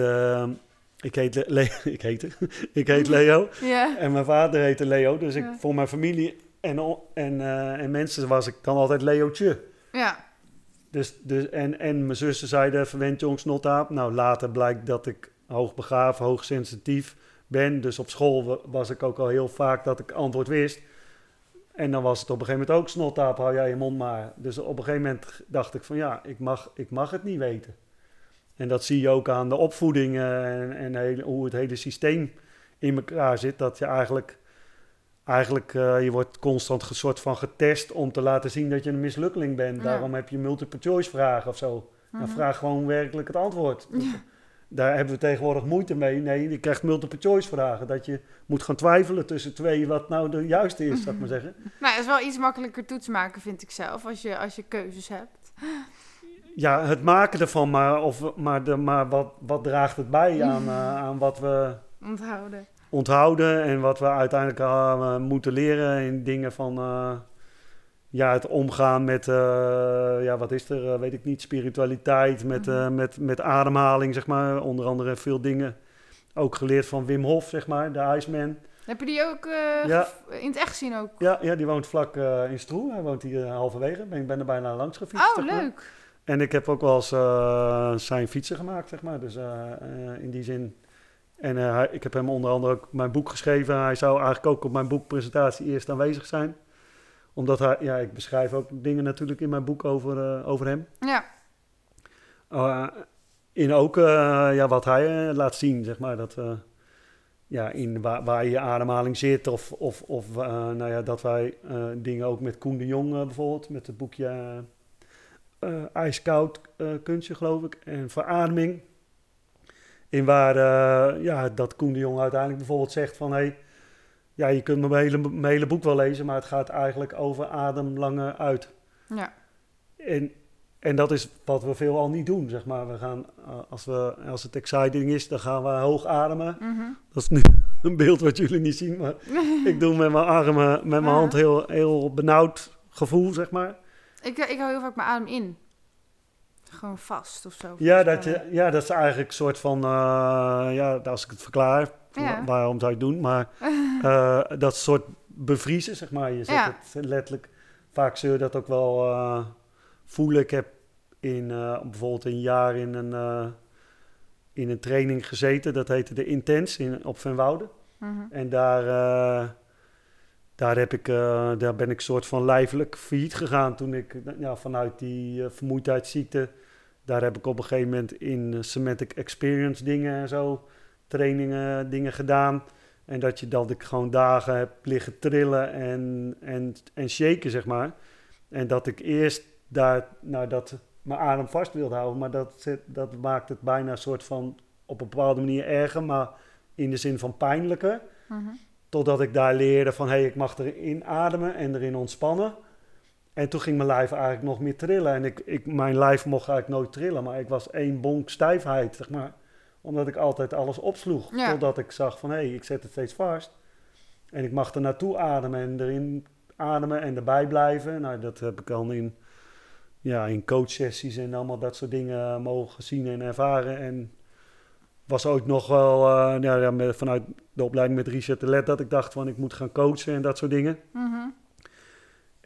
ik heet, Le- Le- ik heet, ik heet Leo. Ja. En mijn vader heette Leo. Dus ik, Ja. voor mijn familie en, en, eh, en mensen was ik dan altijd Leootje. Ja. Dus, dus, en, en mijn zussen zeiden verwend jong snottaap. Nou, later blijkt dat ik hoogbegaafd, hoogsensitief ben. Dus op school wa- was ik ook al heel vaak dat ik antwoord wist. En dan was het op een gegeven moment ook snottaap, hou jij je mond maar. Dus op een gegeven moment dacht ik van ja, ik mag, ik mag het niet weten. En dat zie je ook aan de opvoeding eh, en, en hoe het hele systeem in elkaar zit. Dat je eigenlijk, eigenlijk eh, je wordt constant een soort van getest om te laten zien dat je een mislukkeling bent. Ja. Daarom heb je multiple choice vragen of zo. Dan Mhm. vraag gewoon werkelijk het antwoord. Daar hebben we tegenwoordig moeite mee. Nee, je krijgt multiple choice vragen. Dat je moet gaan twijfelen tussen twee wat nou de juiste is, zou ik maar zeggen. [laughs] Nou, het is wel iets makkelijker toets maken, vind ik zelf, als je, als je keuzes hebt. Ja, het maken ervan, maar, of, maar, de, maar wat, wat draagt het bij aan, [laughs] eh, aan wat we Onthouden. onthouden en wat we uiteindelijk eh, moeten leren in dingen van eh, ja, het omgaan met, eh, ja, wat is er, eh, weet ik niet, spiritualiteit, met, eh, Mhm. met, met ademhaling, zeg maar. Onder andere veel dingen ook geleerd van Wim Hof, zeg maar, de Iceman. Heb je die ook eh, Ja. in het echt gezien ook? Ja, ja, die woont vlak eh, in Stroe. Hij woont hier eh, halverwege. Ik ben er bijna langs gefietst. Oh, maar. leuk. En ik heb ook wel eens eh, zijn fietsen gemaakt, zeg maar. Dus eh, eh, in die zin. En eh, ik heb hem onder andere ook mijn boek geschreven. Hij zou eigenlijk ook op mijn boekpresentatie eerst aanwezig zijn. Omdat hij, ja, ik beschrijf ook dingen natuurlijk in mijn boek over, eh, over hem. Ja. Uh, in ook eh, ja, wat hij eh, laat zien, zeg maar. Dat, eh, ja, in waar, waar je ademhaling zit. Of, of, of eh, nou ja, dat wij eh, dingen ook met Koen de Jong eh, bijvoorbeeld. Met het boekje eh, eh, IJskoud eh, kunstje, geloof ik. En verademing. In waar eh, ja, dat Koen de Jong uiteindelijk bijvoorbeeld zegt van... Hey, ja, je kunt mijn hele, mijn hele boek wel lezen, maar het gaat eigenlijk over ademlange uit. Ja. En, en dat is wat we veel al niet doen, zeg maar. We gaan, eh, als, we, als het exciting is, dan gaan we hoog ademen. Mhm. Dat is nu [laughs] een beeld wat jullie niet zien, maar [laughs] ik doe met mijn armen, met mijn hand heel, heel benauwd gevoel, zeg maar. ik, ik hou heel vaak mijn adem in. Gewoon vast of zo. Ja, dat, je, ja, dat is eigenlijk een soort van, eh, ja, als ik het verklaar, Ja. waarom zou je het doen? Maar [laughs] eh, dat soort bevriezen, zeg maar. Je zet Ja. het letterlijk, vaak zul je dat ook wel eh, voelen. Ik heb in, eh, bijvoorbeeld een jaar in een, in een training gezeten, dat heette de Intens in, op Van Woude. Mhm. En daar, daar, heb ik, daar ben ik soort van lijfelijk failliet gegaan toen ik ja, vanuit die uh, vermoeidheidsziekte, daar heb ik op een gegeven moment in Semantic Experience dingen en zo, trainingen, dingen gedaan. En dat je dat ik gewoon dagen heb liggen trillen en, en, en shaken, zeg maar. En dat ik eerst daar, nou, dat mijn adem vast wilde houden, maar dat, dat maakt het bijna een soort van op een bepaalde manier erger, maar in de zin van pijnlijker. Mm Totdat ik daar leerde van, hé, hey, ik mag erin ademen en erin ontspannen. En toen ging mijn lijf eigenlijk nog meer trillen. En ik, ik, mijn lijf mocht eigenlijk nooit trillen, maar ik was één bonk stijfheid, zeg maar. Omdat ik altijd alles opsloeg. Totdat ik zag van, hé, hey, ik zet het steeds vast. En ik mag er naartoe ademen en erin ademen en erbij blijven. Nou, dat heb ik dan in, ja, in coachsessies en allemaal dat soort dingen mogen zien en ervaren. En was ook nog wel uh, ja, vanuit de opleiding met Richard de Let dat ik dacht van ik moet gaan coachen en dat soort dingen. Mhm.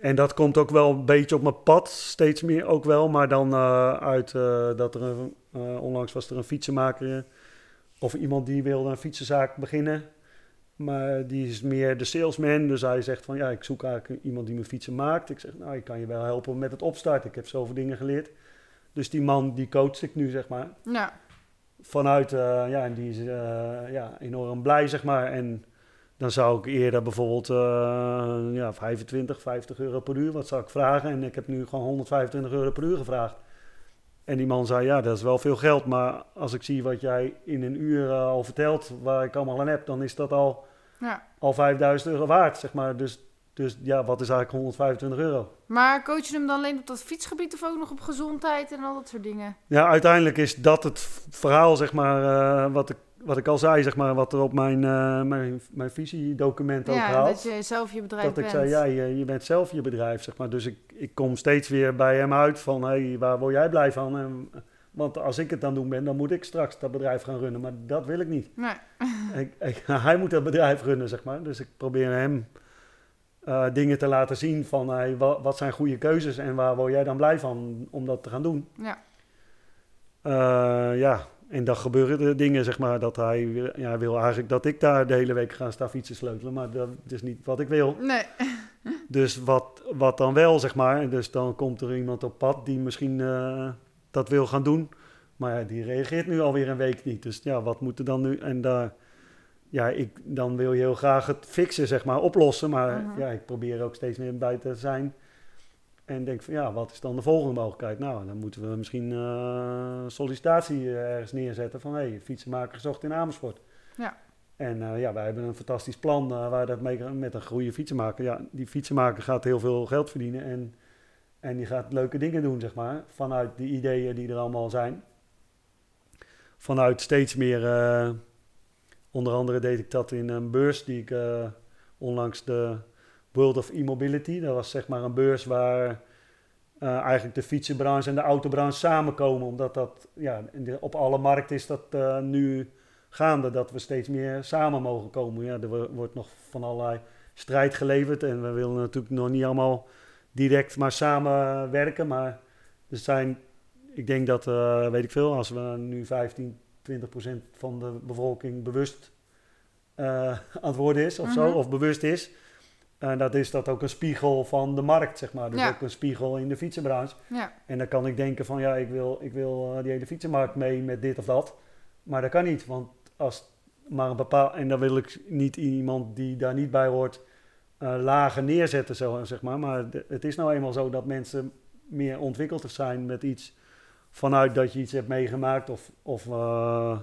En dat komt ook wel een beetje op mijn pad, steeds meer ook wel. Maar dan uh, uit uh, dat er een, onlangs was er een fietsenmaker of iemand die wilde een fietsenzaak beginnen. Maar die is meer de salesman. Dus hij zegt van ja, ik zoek eigenlijk iemand die mijn fietsen maakt. Ik zeg nou, ik kan je wel helpen met het opstarten. Ik heb zoveel dingen geleerd. Dus die man die coach ik nu, zeg maar. Ja vanuit, uh, ja, en die is uh, ja, enorm blij, zeg maar. En dan zou ik eerder bijvoorbeeld uh, ja, 25, 50 euro per uur, wat zou ik vragen? En ik heb nu gewoon 125 euro per uur gevraagd. En die man zei, ja, dat is wel veel geld, maar als ik zie wat jij in een uur al vertelt, waar ik allemaal aan heb, dan is dat al, ja. al 5000 euro waard, zeg maar. Dus dus ja, wat is eigenlijk 125 euro? Maar coach je hem dan alleen op dat fietsgebied of ook nog op gezondheid en al dat soort dingen? Ja, uiteindelijk is dat het verhaal, zeg maar, uh, wat, ik, wat ik al zei, zeg maar, wat er op mijn, uh, mijn, mijn visiedocument ook ja, dat je zelf je bedrijf dat bent. Dat ik zei, ja, je, je, bent zelf je bedrijf, zeg maar. Dus ik, ik kom steeds weer bij hem uit van, hé, hey, waar word jij blij van? En, want als ik het aan doen ben, dan moet ik straks dat bedrijf gaan runnen. Maar dat wil ik niet. Nee. [laughs] ik, ik, [laughs] hij moet dat bedrijf runnen, zeg maar. Dus ik probeer hem uh, dingen te laten zien van hey, wat, wat, zijn goede keuzes en waar word jij dan blij van om dat te gaan doen. Ja. Uh, ja, en dan gebeuren er dingen, zeg maar, dat hij ja, wil eigenlijk dat ik daar de hele week ga staan fietsen sleutelen, maar dat is niet wat ik wil. Nee. dus wat, wat dan wel, zeg maar, dus dan komt er iemand op pad die misschien uh, dat wil gaan doen, maar ja, die reageert nu alweer een week niet. Dus ja, wat moet er dan nu? En daar ja, ik, dan wil je heel graag het fixen, zeg maar, oplossen. Maar uh -huh. ja, ik probeer ook steeds meer bij te zijn. En denk van, ja, wat is dan de volgende mogelijkheid? Nou, dan moeten we misschien uh, sollicitatie ergens neerzetten van... hé, hey, fietsenmaker gezocht in Amersfoort. Ja. En uh, ja, wij hebben een fantastisch plan uh, waar dat mee, met een goede fietsenmaker... Ja, die fietsenmaker gaat heel veel geld verdienen en, en die gaat leuke dingen doen, zeg maar. Vanuit die ideeën die er allemaal zijn. Vanuit steeds meer Onder andere deed ik dat in een beurs die ik onlangs de World of E-Mobility. Dat was zeg maar een beurs waar uh, eigenlijk de fietsenbranche en de autobranche samenkomen. Omdat dat ja, de, op alle markten is dat uh, nu gaande. Dat we steeds meer samen mogen komen. Ja, er wordt nog van allerlei strijd geleverd. En we willen natuurlijk nog niet allemaal direct maar samen werken. Maar er zijn, ik denk dat, weet ik veel, als we nu 15 20% van de bevolking bewust aan het worden is of zo, of bewust is. En dat is dat ook een spiegel van de markt, zeg maar. Dus ja. ook een spiegel in de fietsenbranche. Ja. En dan kan ik denken van, ja, ik wil, ik wil uh, die hele fietsenmarkt mee met dit of dat. Maar dat kan niet, want als maar een bepaald... En dan wil ik niet iemand die daar niet bij hoort uh, lager neerzetten, zo, zeg maar. Maar de, het is nou eenmaal zo dat mensen meer ontwikkeld zijn met iets vanuit dat je iets hebt meegemaakt of, of uh,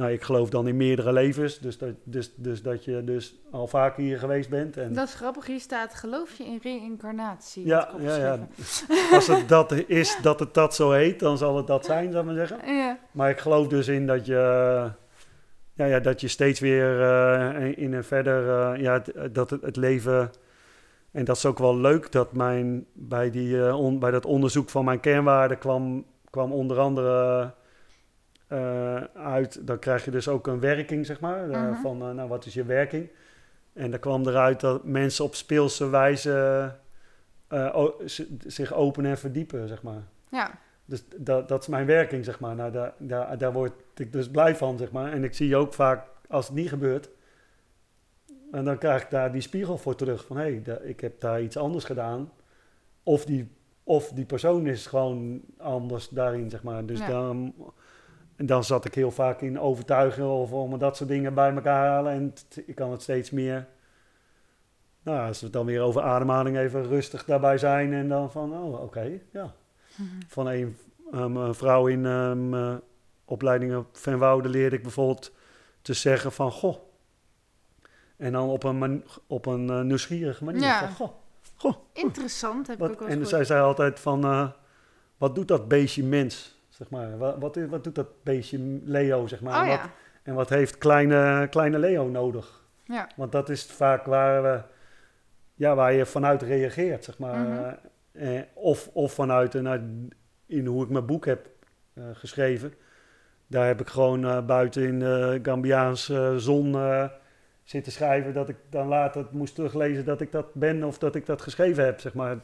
nou, ik geloof dan in meerdere levens, dus dat, dus, dus dat je dus al vaker hier geweest bent. En dat is grappig, hier staat geloof je in reïncarnatie? Ja, ja, ja. [laughs] als het dat is dat het dat zo heet, dan zal het dat zijn, zou ik maar zeggen. [laughs] Ja. Maar ik geloof dus in dat je, ja, ja, dat je steeds weer uh, in een verder, uh, ja, dat het, het leven... En dat is ook wel leuk dat mijn, bij, die, uh, on, bij dat onderzoek van mijn kernwaarden kwam kwam onder andere uit, dan krijg je dus ook een werking, zeg maar, uh, uh-huh. van uh, nou, wat is je werking? En dan kwam eruit dat mensen op speelse wijze zich openen en verdiepen, zeg maar. Ja. Dus dat, dat is mijn werking, zeg maar. Nou, daar, daar, daar word ik dus blij van, zeg maar. En ik zie ook vaak, als het niet gebeurt, En dan krijg ik daar die spiegel voor terug van hé, hey, ik heb daar iets anders gedaan. Of die, of die persoon is gewoon anders daarin, zeg maar. Dus Ja. dan, en dan zat ik heel vaak in overtuigen of om dat soort dingen bij elkaar halen. En ik kan het steeds meer. Nou, als we het dan weer over ademhaling even rustig daarbij zijn en dan van, oh, oké, ja. Mhm. Van een um, een vrouw in um, uh, opleiding op Venwoude leerde ik bijvoorbeeld te zeggen van, goh. En dan op een, op een uh, nieuwsgierige manier Ja. van, goh, goh. Interessant, heb ik ook wel en zij zei altijd van, uh, wat doet dat beestje mens, zeg maar. Wat, wat, wat doet dat beestje Leo, zeg maar. Oh en, wat, ja. en wat heeft kleine, kleine Leo nodig? Ja. Want dat is vaak waar, we, ja, waar je vanuit reageert, zeg maar. Mhm. Eh, of, of vanuit uit, in hoe ik mijn boek heb eh, geschreven. Daar heb ik gewoon eh, buiten in de Gambiaanse zon eh, zitten schrijven. Dat ik dan later moest teruglezen dat ik dat ben of dat ik dat geschreven heb, zeg maar.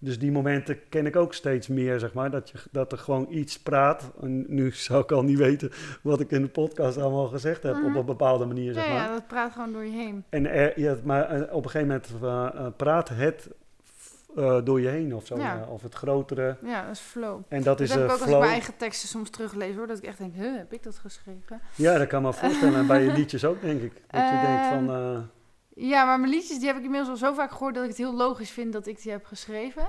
Dus die momenten ken ik ook steeds meer, zeg maar. Dat, je, dat er gewoon iets praat. En nu [laughs] zou ik al niet weten wat ik in de podcast allemaal gezegd heb. Mhm. Op een bepaalde manier, zeg Ja, maar. ja, dat praat gewoon door je heen. En er, ja, maar eh, op een gegeven moment eh, eh, praat het door je heen of zo. Ja. of het grotere. Ja, dat is flow. En dat is heb ik ook als ik flow. mijn eigen teksten soms teruglees hoor. Dat ik echt denk, huh, heb ik dat geschreven? Ja, dat kan me voorstellen. En bij je liedjes ook, denk ik. Dat je denkt van... Ja, maar mijn liedjes die heb ik inmiddels al zo vaak gehoord dat ik het heel logisch vind dat ik die heb geschreven.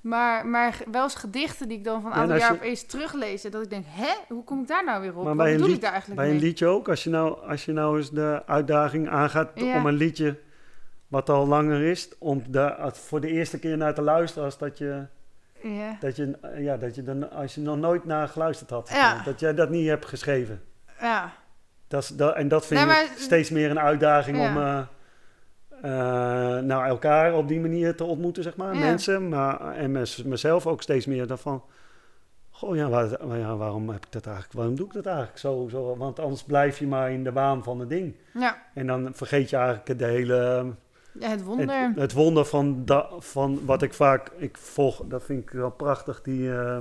Maar, maar wel eens gedichten die ik dan van Ja, aantal als jaar je- opeens teruglees. en Dat ik denk, hè, hoe kom ik daar nou weer op? Maar Wat bij een ik daar eigenlijk bij een liedje ook. Als je nou, als je nou eens de uitdaging aangaat Ja. om een liedje... wat al langer is... om daar voor de eerste keer naar te luisteren... als dat je... Ja. Dat je, ja, dat je dan, als je nog nooit naar geluisterd had. Ja. Dat jij dat niet hebt geschreven. ja. Dat is, dat, en dat vind Nee, ik steeds meer een uitdaging Ja. om eh, eh, nou, elkaar op die manier te ontmoeten, zeg maar. Ja. Mensen, maar, en mez- mezelf ook steeds meer daarvan. Goh, ja, waar- ja, waarom heb ik dat eigenlijk? Waarom doe ik dat eigenlijk zo, zo? Want anders blijf je maar in de waan van het ding. ja. En dan vergeet je eigenlijk de hele... Ja, het wonder. Het, het wonder van, da, van wat ik vaak... Ik volg, dat vind ik wel prachtig, die, eh,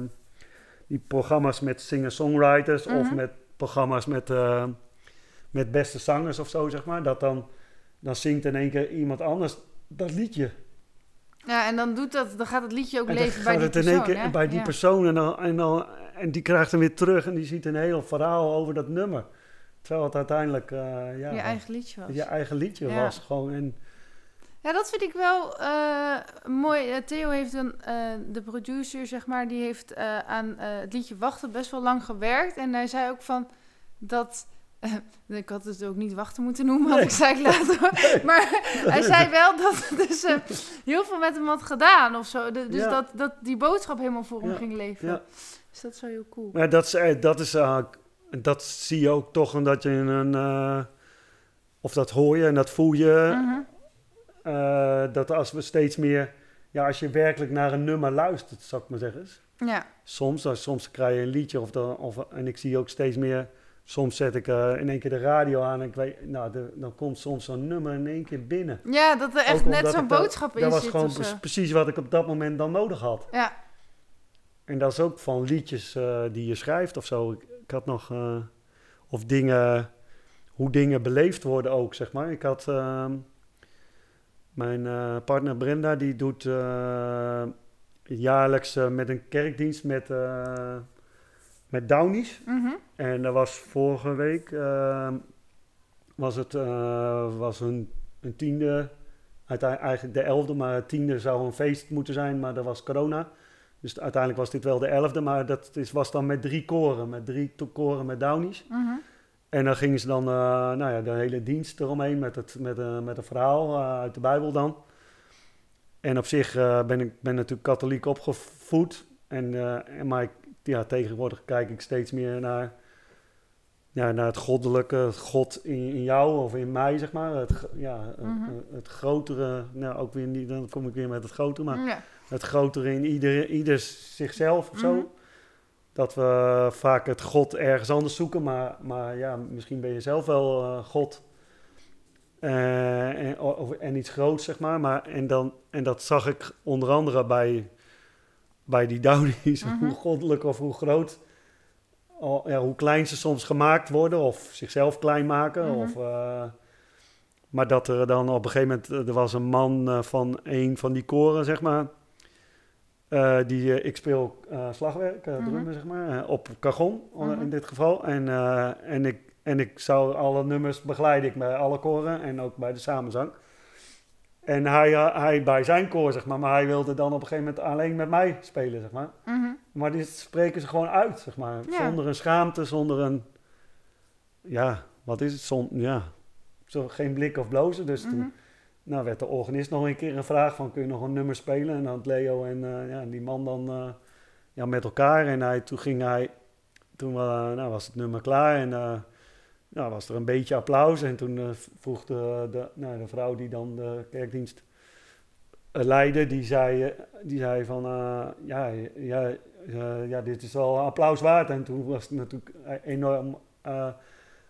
die programma's met singer-songwriters... of Mhm. met programma's met, eh, met beste zangers of zo, zeg maar. Dat dan, dan zingt in één keer iemand anders dat liedje. Ja, en dan, doet dat, dan gaat het liedje ook dan leven bij die het in één persoon. keer hè? bij die Ja. persoon. En, dan, en, dan, en die krijgt hem weer terug en die ziet een heel verhaal over dat nummer. Terwijl het uiteindelijk eh, ja, je eigen liedje was. je eigen liedje Ja. was. Gewoon. En, Ja, dat vind ik wel eh, mooi. Eh, Theo heeft een, de producer, zeg maar, die heeft aan het liedje Wachten best wel lang gewerkt. En hij zei ook van dat. Eh, ik had het ook niet wachten moeten noemen, had Nee. ik [laughs] zei ik later. Maar hij zei wel dat het dus eh, heel veel met hem had gedaan of zo. De- dus Ja. dat, dat die boodschap helemaal voor hem Ja. ging leven. Ja. Dus dat is wel heel cool. Maar dat is, eh, dat is dat zie je ook toch omdat je een, eh, of dat hoor je en dat voel je, Mhm. dat als we steeds meer, ja, als je werkelijk naar een nummer luistert, zou ik maar zeggen. Ja, Soms, soms krijg je een liedje of, dan, of en ik zie ook steeds meer, soms zet ik eh, in één keer de radio aan en ik weet, nou, de- dan komt soms zo'n nummer in één keer binnen. ja dat er echt net zo'n boodschap in Dat was zit gewoon pre- precies wat ik op dat moment dan nodig had. Ja, En dat is ook van liedjes eh, die je schrijft of zo. Ik, ik had nog. eh, of dingen. Hoe dingen beleefd worden ook, zeg maar. Ik had. ehm, mijn partner Brenda, die doet. jaarlijks met een kerkdienst met. Met Downies. mhm. En dat was vorige week. ehm, was het. eh, was een, een tiende. Uiteindelijk eigenlijk de elfde, maar het tiende zou een feest moeten zijn, maar dat was corona. Dus uiteindelijk was dit wel de elfde, maar dat is, was dan met drie koren, met drie koren met Downies. Mhm. En dan gingen ze dan, eh, nou ja, de hele dienst eromheen met, het, met, eh, met een verhaal uit de Bijbel dan. En op zich ben ik ben natuurlijk katholiek opgevoed. En, en, maar ik, ja, tegenwoordig kijk ik steeds meer naar, ja, naar het goddelijke, het God in, in jou of in mij, zeg maar. Het, ja, het- Mhm. het, grotere, nou ook weer niet, dan kom ik weer met het grotere, maar ja. het grotere in ieder, ieder zichzelf of zo. Mhm. Dat we vaak het God ergens anders zoeken, maar, maar ja, misschien ben je zelf wel eh, God. Eh, en, of, en iets groots, zeg maar. maar en, dan, en dat zag ik onder andere bij, bij die Downies, Mhm. hoe goddelijk of hoe groot, oh, ja, hoe klein ze soms gemaakt worden of zichzelf klein maken. Mhm. Of, eh, Maar dat er dan op een gegeven moment, eh, er was een man eh, van een van die koren, zeg maar. Die, ik speel slagwerk, drummen, zeg maar, op cajon in dit geval. En, en, ik, en ik zou alle nummers begeleiden ik bij alle koren en ook bij de samenzang. En hij, eh, hij bij zijn koor, zeg maar, maar hij wilde dan op een gegeven moment alleen met mij spelen, zeg maar. Mhm. Maar die spreken ze gewoon uit, zeg maar. Ja. Zonder een schaamte, zonder een... Ja, wat is het? Zon, ja, zo, geen blik of blozen. Dus Mhm. toen nou, werd de organist nog een keer gevraagd van... kun je nog een nummer spelen? En dan had Leo en eh, ja, die man dan eh, ja, met elkaar. En hij, toen ging hij... Toen nou, was het nummer klaar en... nou, was er een beetje applaus. En toen eh, vroeg de, de, nou, de vrouw die dan de kerkdienst eh, leidde, die zei, eh, die zei van, ja, ja, ja, dit is wel applaus waard. En toen was het natuurlijk enorm eh,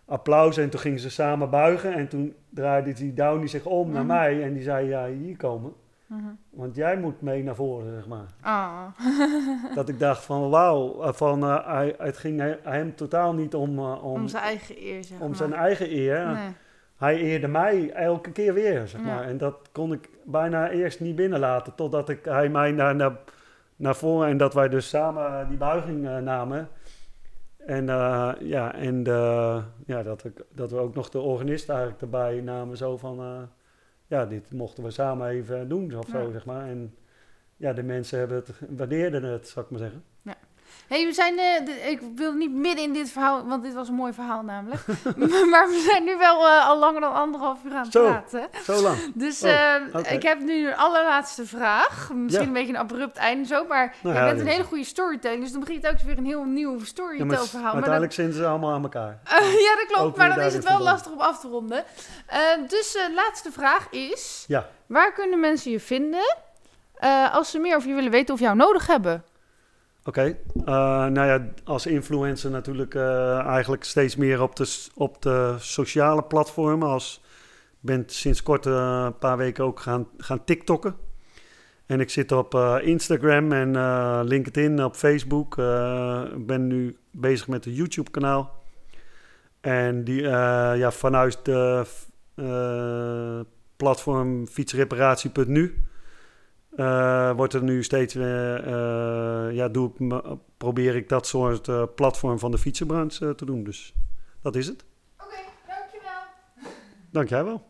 applaus. En toen gingen ze samen buigen. En toen draaide die Downy zich om naar Mhm. mij. En die zei, ja, hier komen. Mhm. Want jij moet mee naar voren, zeg maar. Ah. [laughs] Dat ik dacht van, wauw, eh, van, eh, hij, het ging he- hem totaal niet om, eh, om, Om zijn eigen eer, zeg om maar. zijn eigen eer. Nee. Hij eerde mij elke keer weer, zeg Ja. maar. En dat kon ik bijna eerst niet binnenlaten, totdat ik, hij mij naar, naar, naar voren... en dat wij dus samen die buiging namen. En, ja, en ja, dat, ik, dat we ook nog de organist eigenlijk erbij namen. Zo van, ja, dit mochten we samen even doen, of zo, zeg maar. En ja, de mensen hebben het, waardeerden het, zou ik maar zeggen. Hey, we zijn, eh, ik wil niet midden in dit verhaal, want dit was een mooi verhaal namelijk. [laughs] maar we zijn nu wel eh, al langer dan anderhalf uur aan het Zo. praten. Zo lang. Dus Oh, eh, oké. ik heb nu een allerlaatste vraag. Misschien Ja. een beetje een abrupt einde zo, maar Nou ja, bent een hele goede storyteller. Dus dan begint het ook weer een heel nieuw Ja, maar storytelverhaal. maar uiteindelijk zijn ze allemaal aan elkaar. [laughs] ja, dat klopt, ook maar dan is het wel verbonden. lastig om af te ronden. Eh, dus de laatste vraag is, Ja. waar kunnen mensen je vinden eh, als ze meer over je willen weten of jou nodig hebben? Oké, eh, nou ja, als influencer natuurlijk eh, eigenlijk steeds meer op de, op de sociale platformen. Als, ben sinds kort eh, paar weken ook gaan, gaan TikTokken. En ik zit op Instagram en LinkedIn, op Facebook. Ik ben nu bezig met een YouTube-kanaal. En die, ja, vanuit de platform fietsreparatie.nu eh, wordt er nu steeds weer, eh, ja, doe ik probeer ik dat soort eh, platform van de fietsenbranche te doen. Dus dat is het. Oké, dankjewel. Dank jij wel.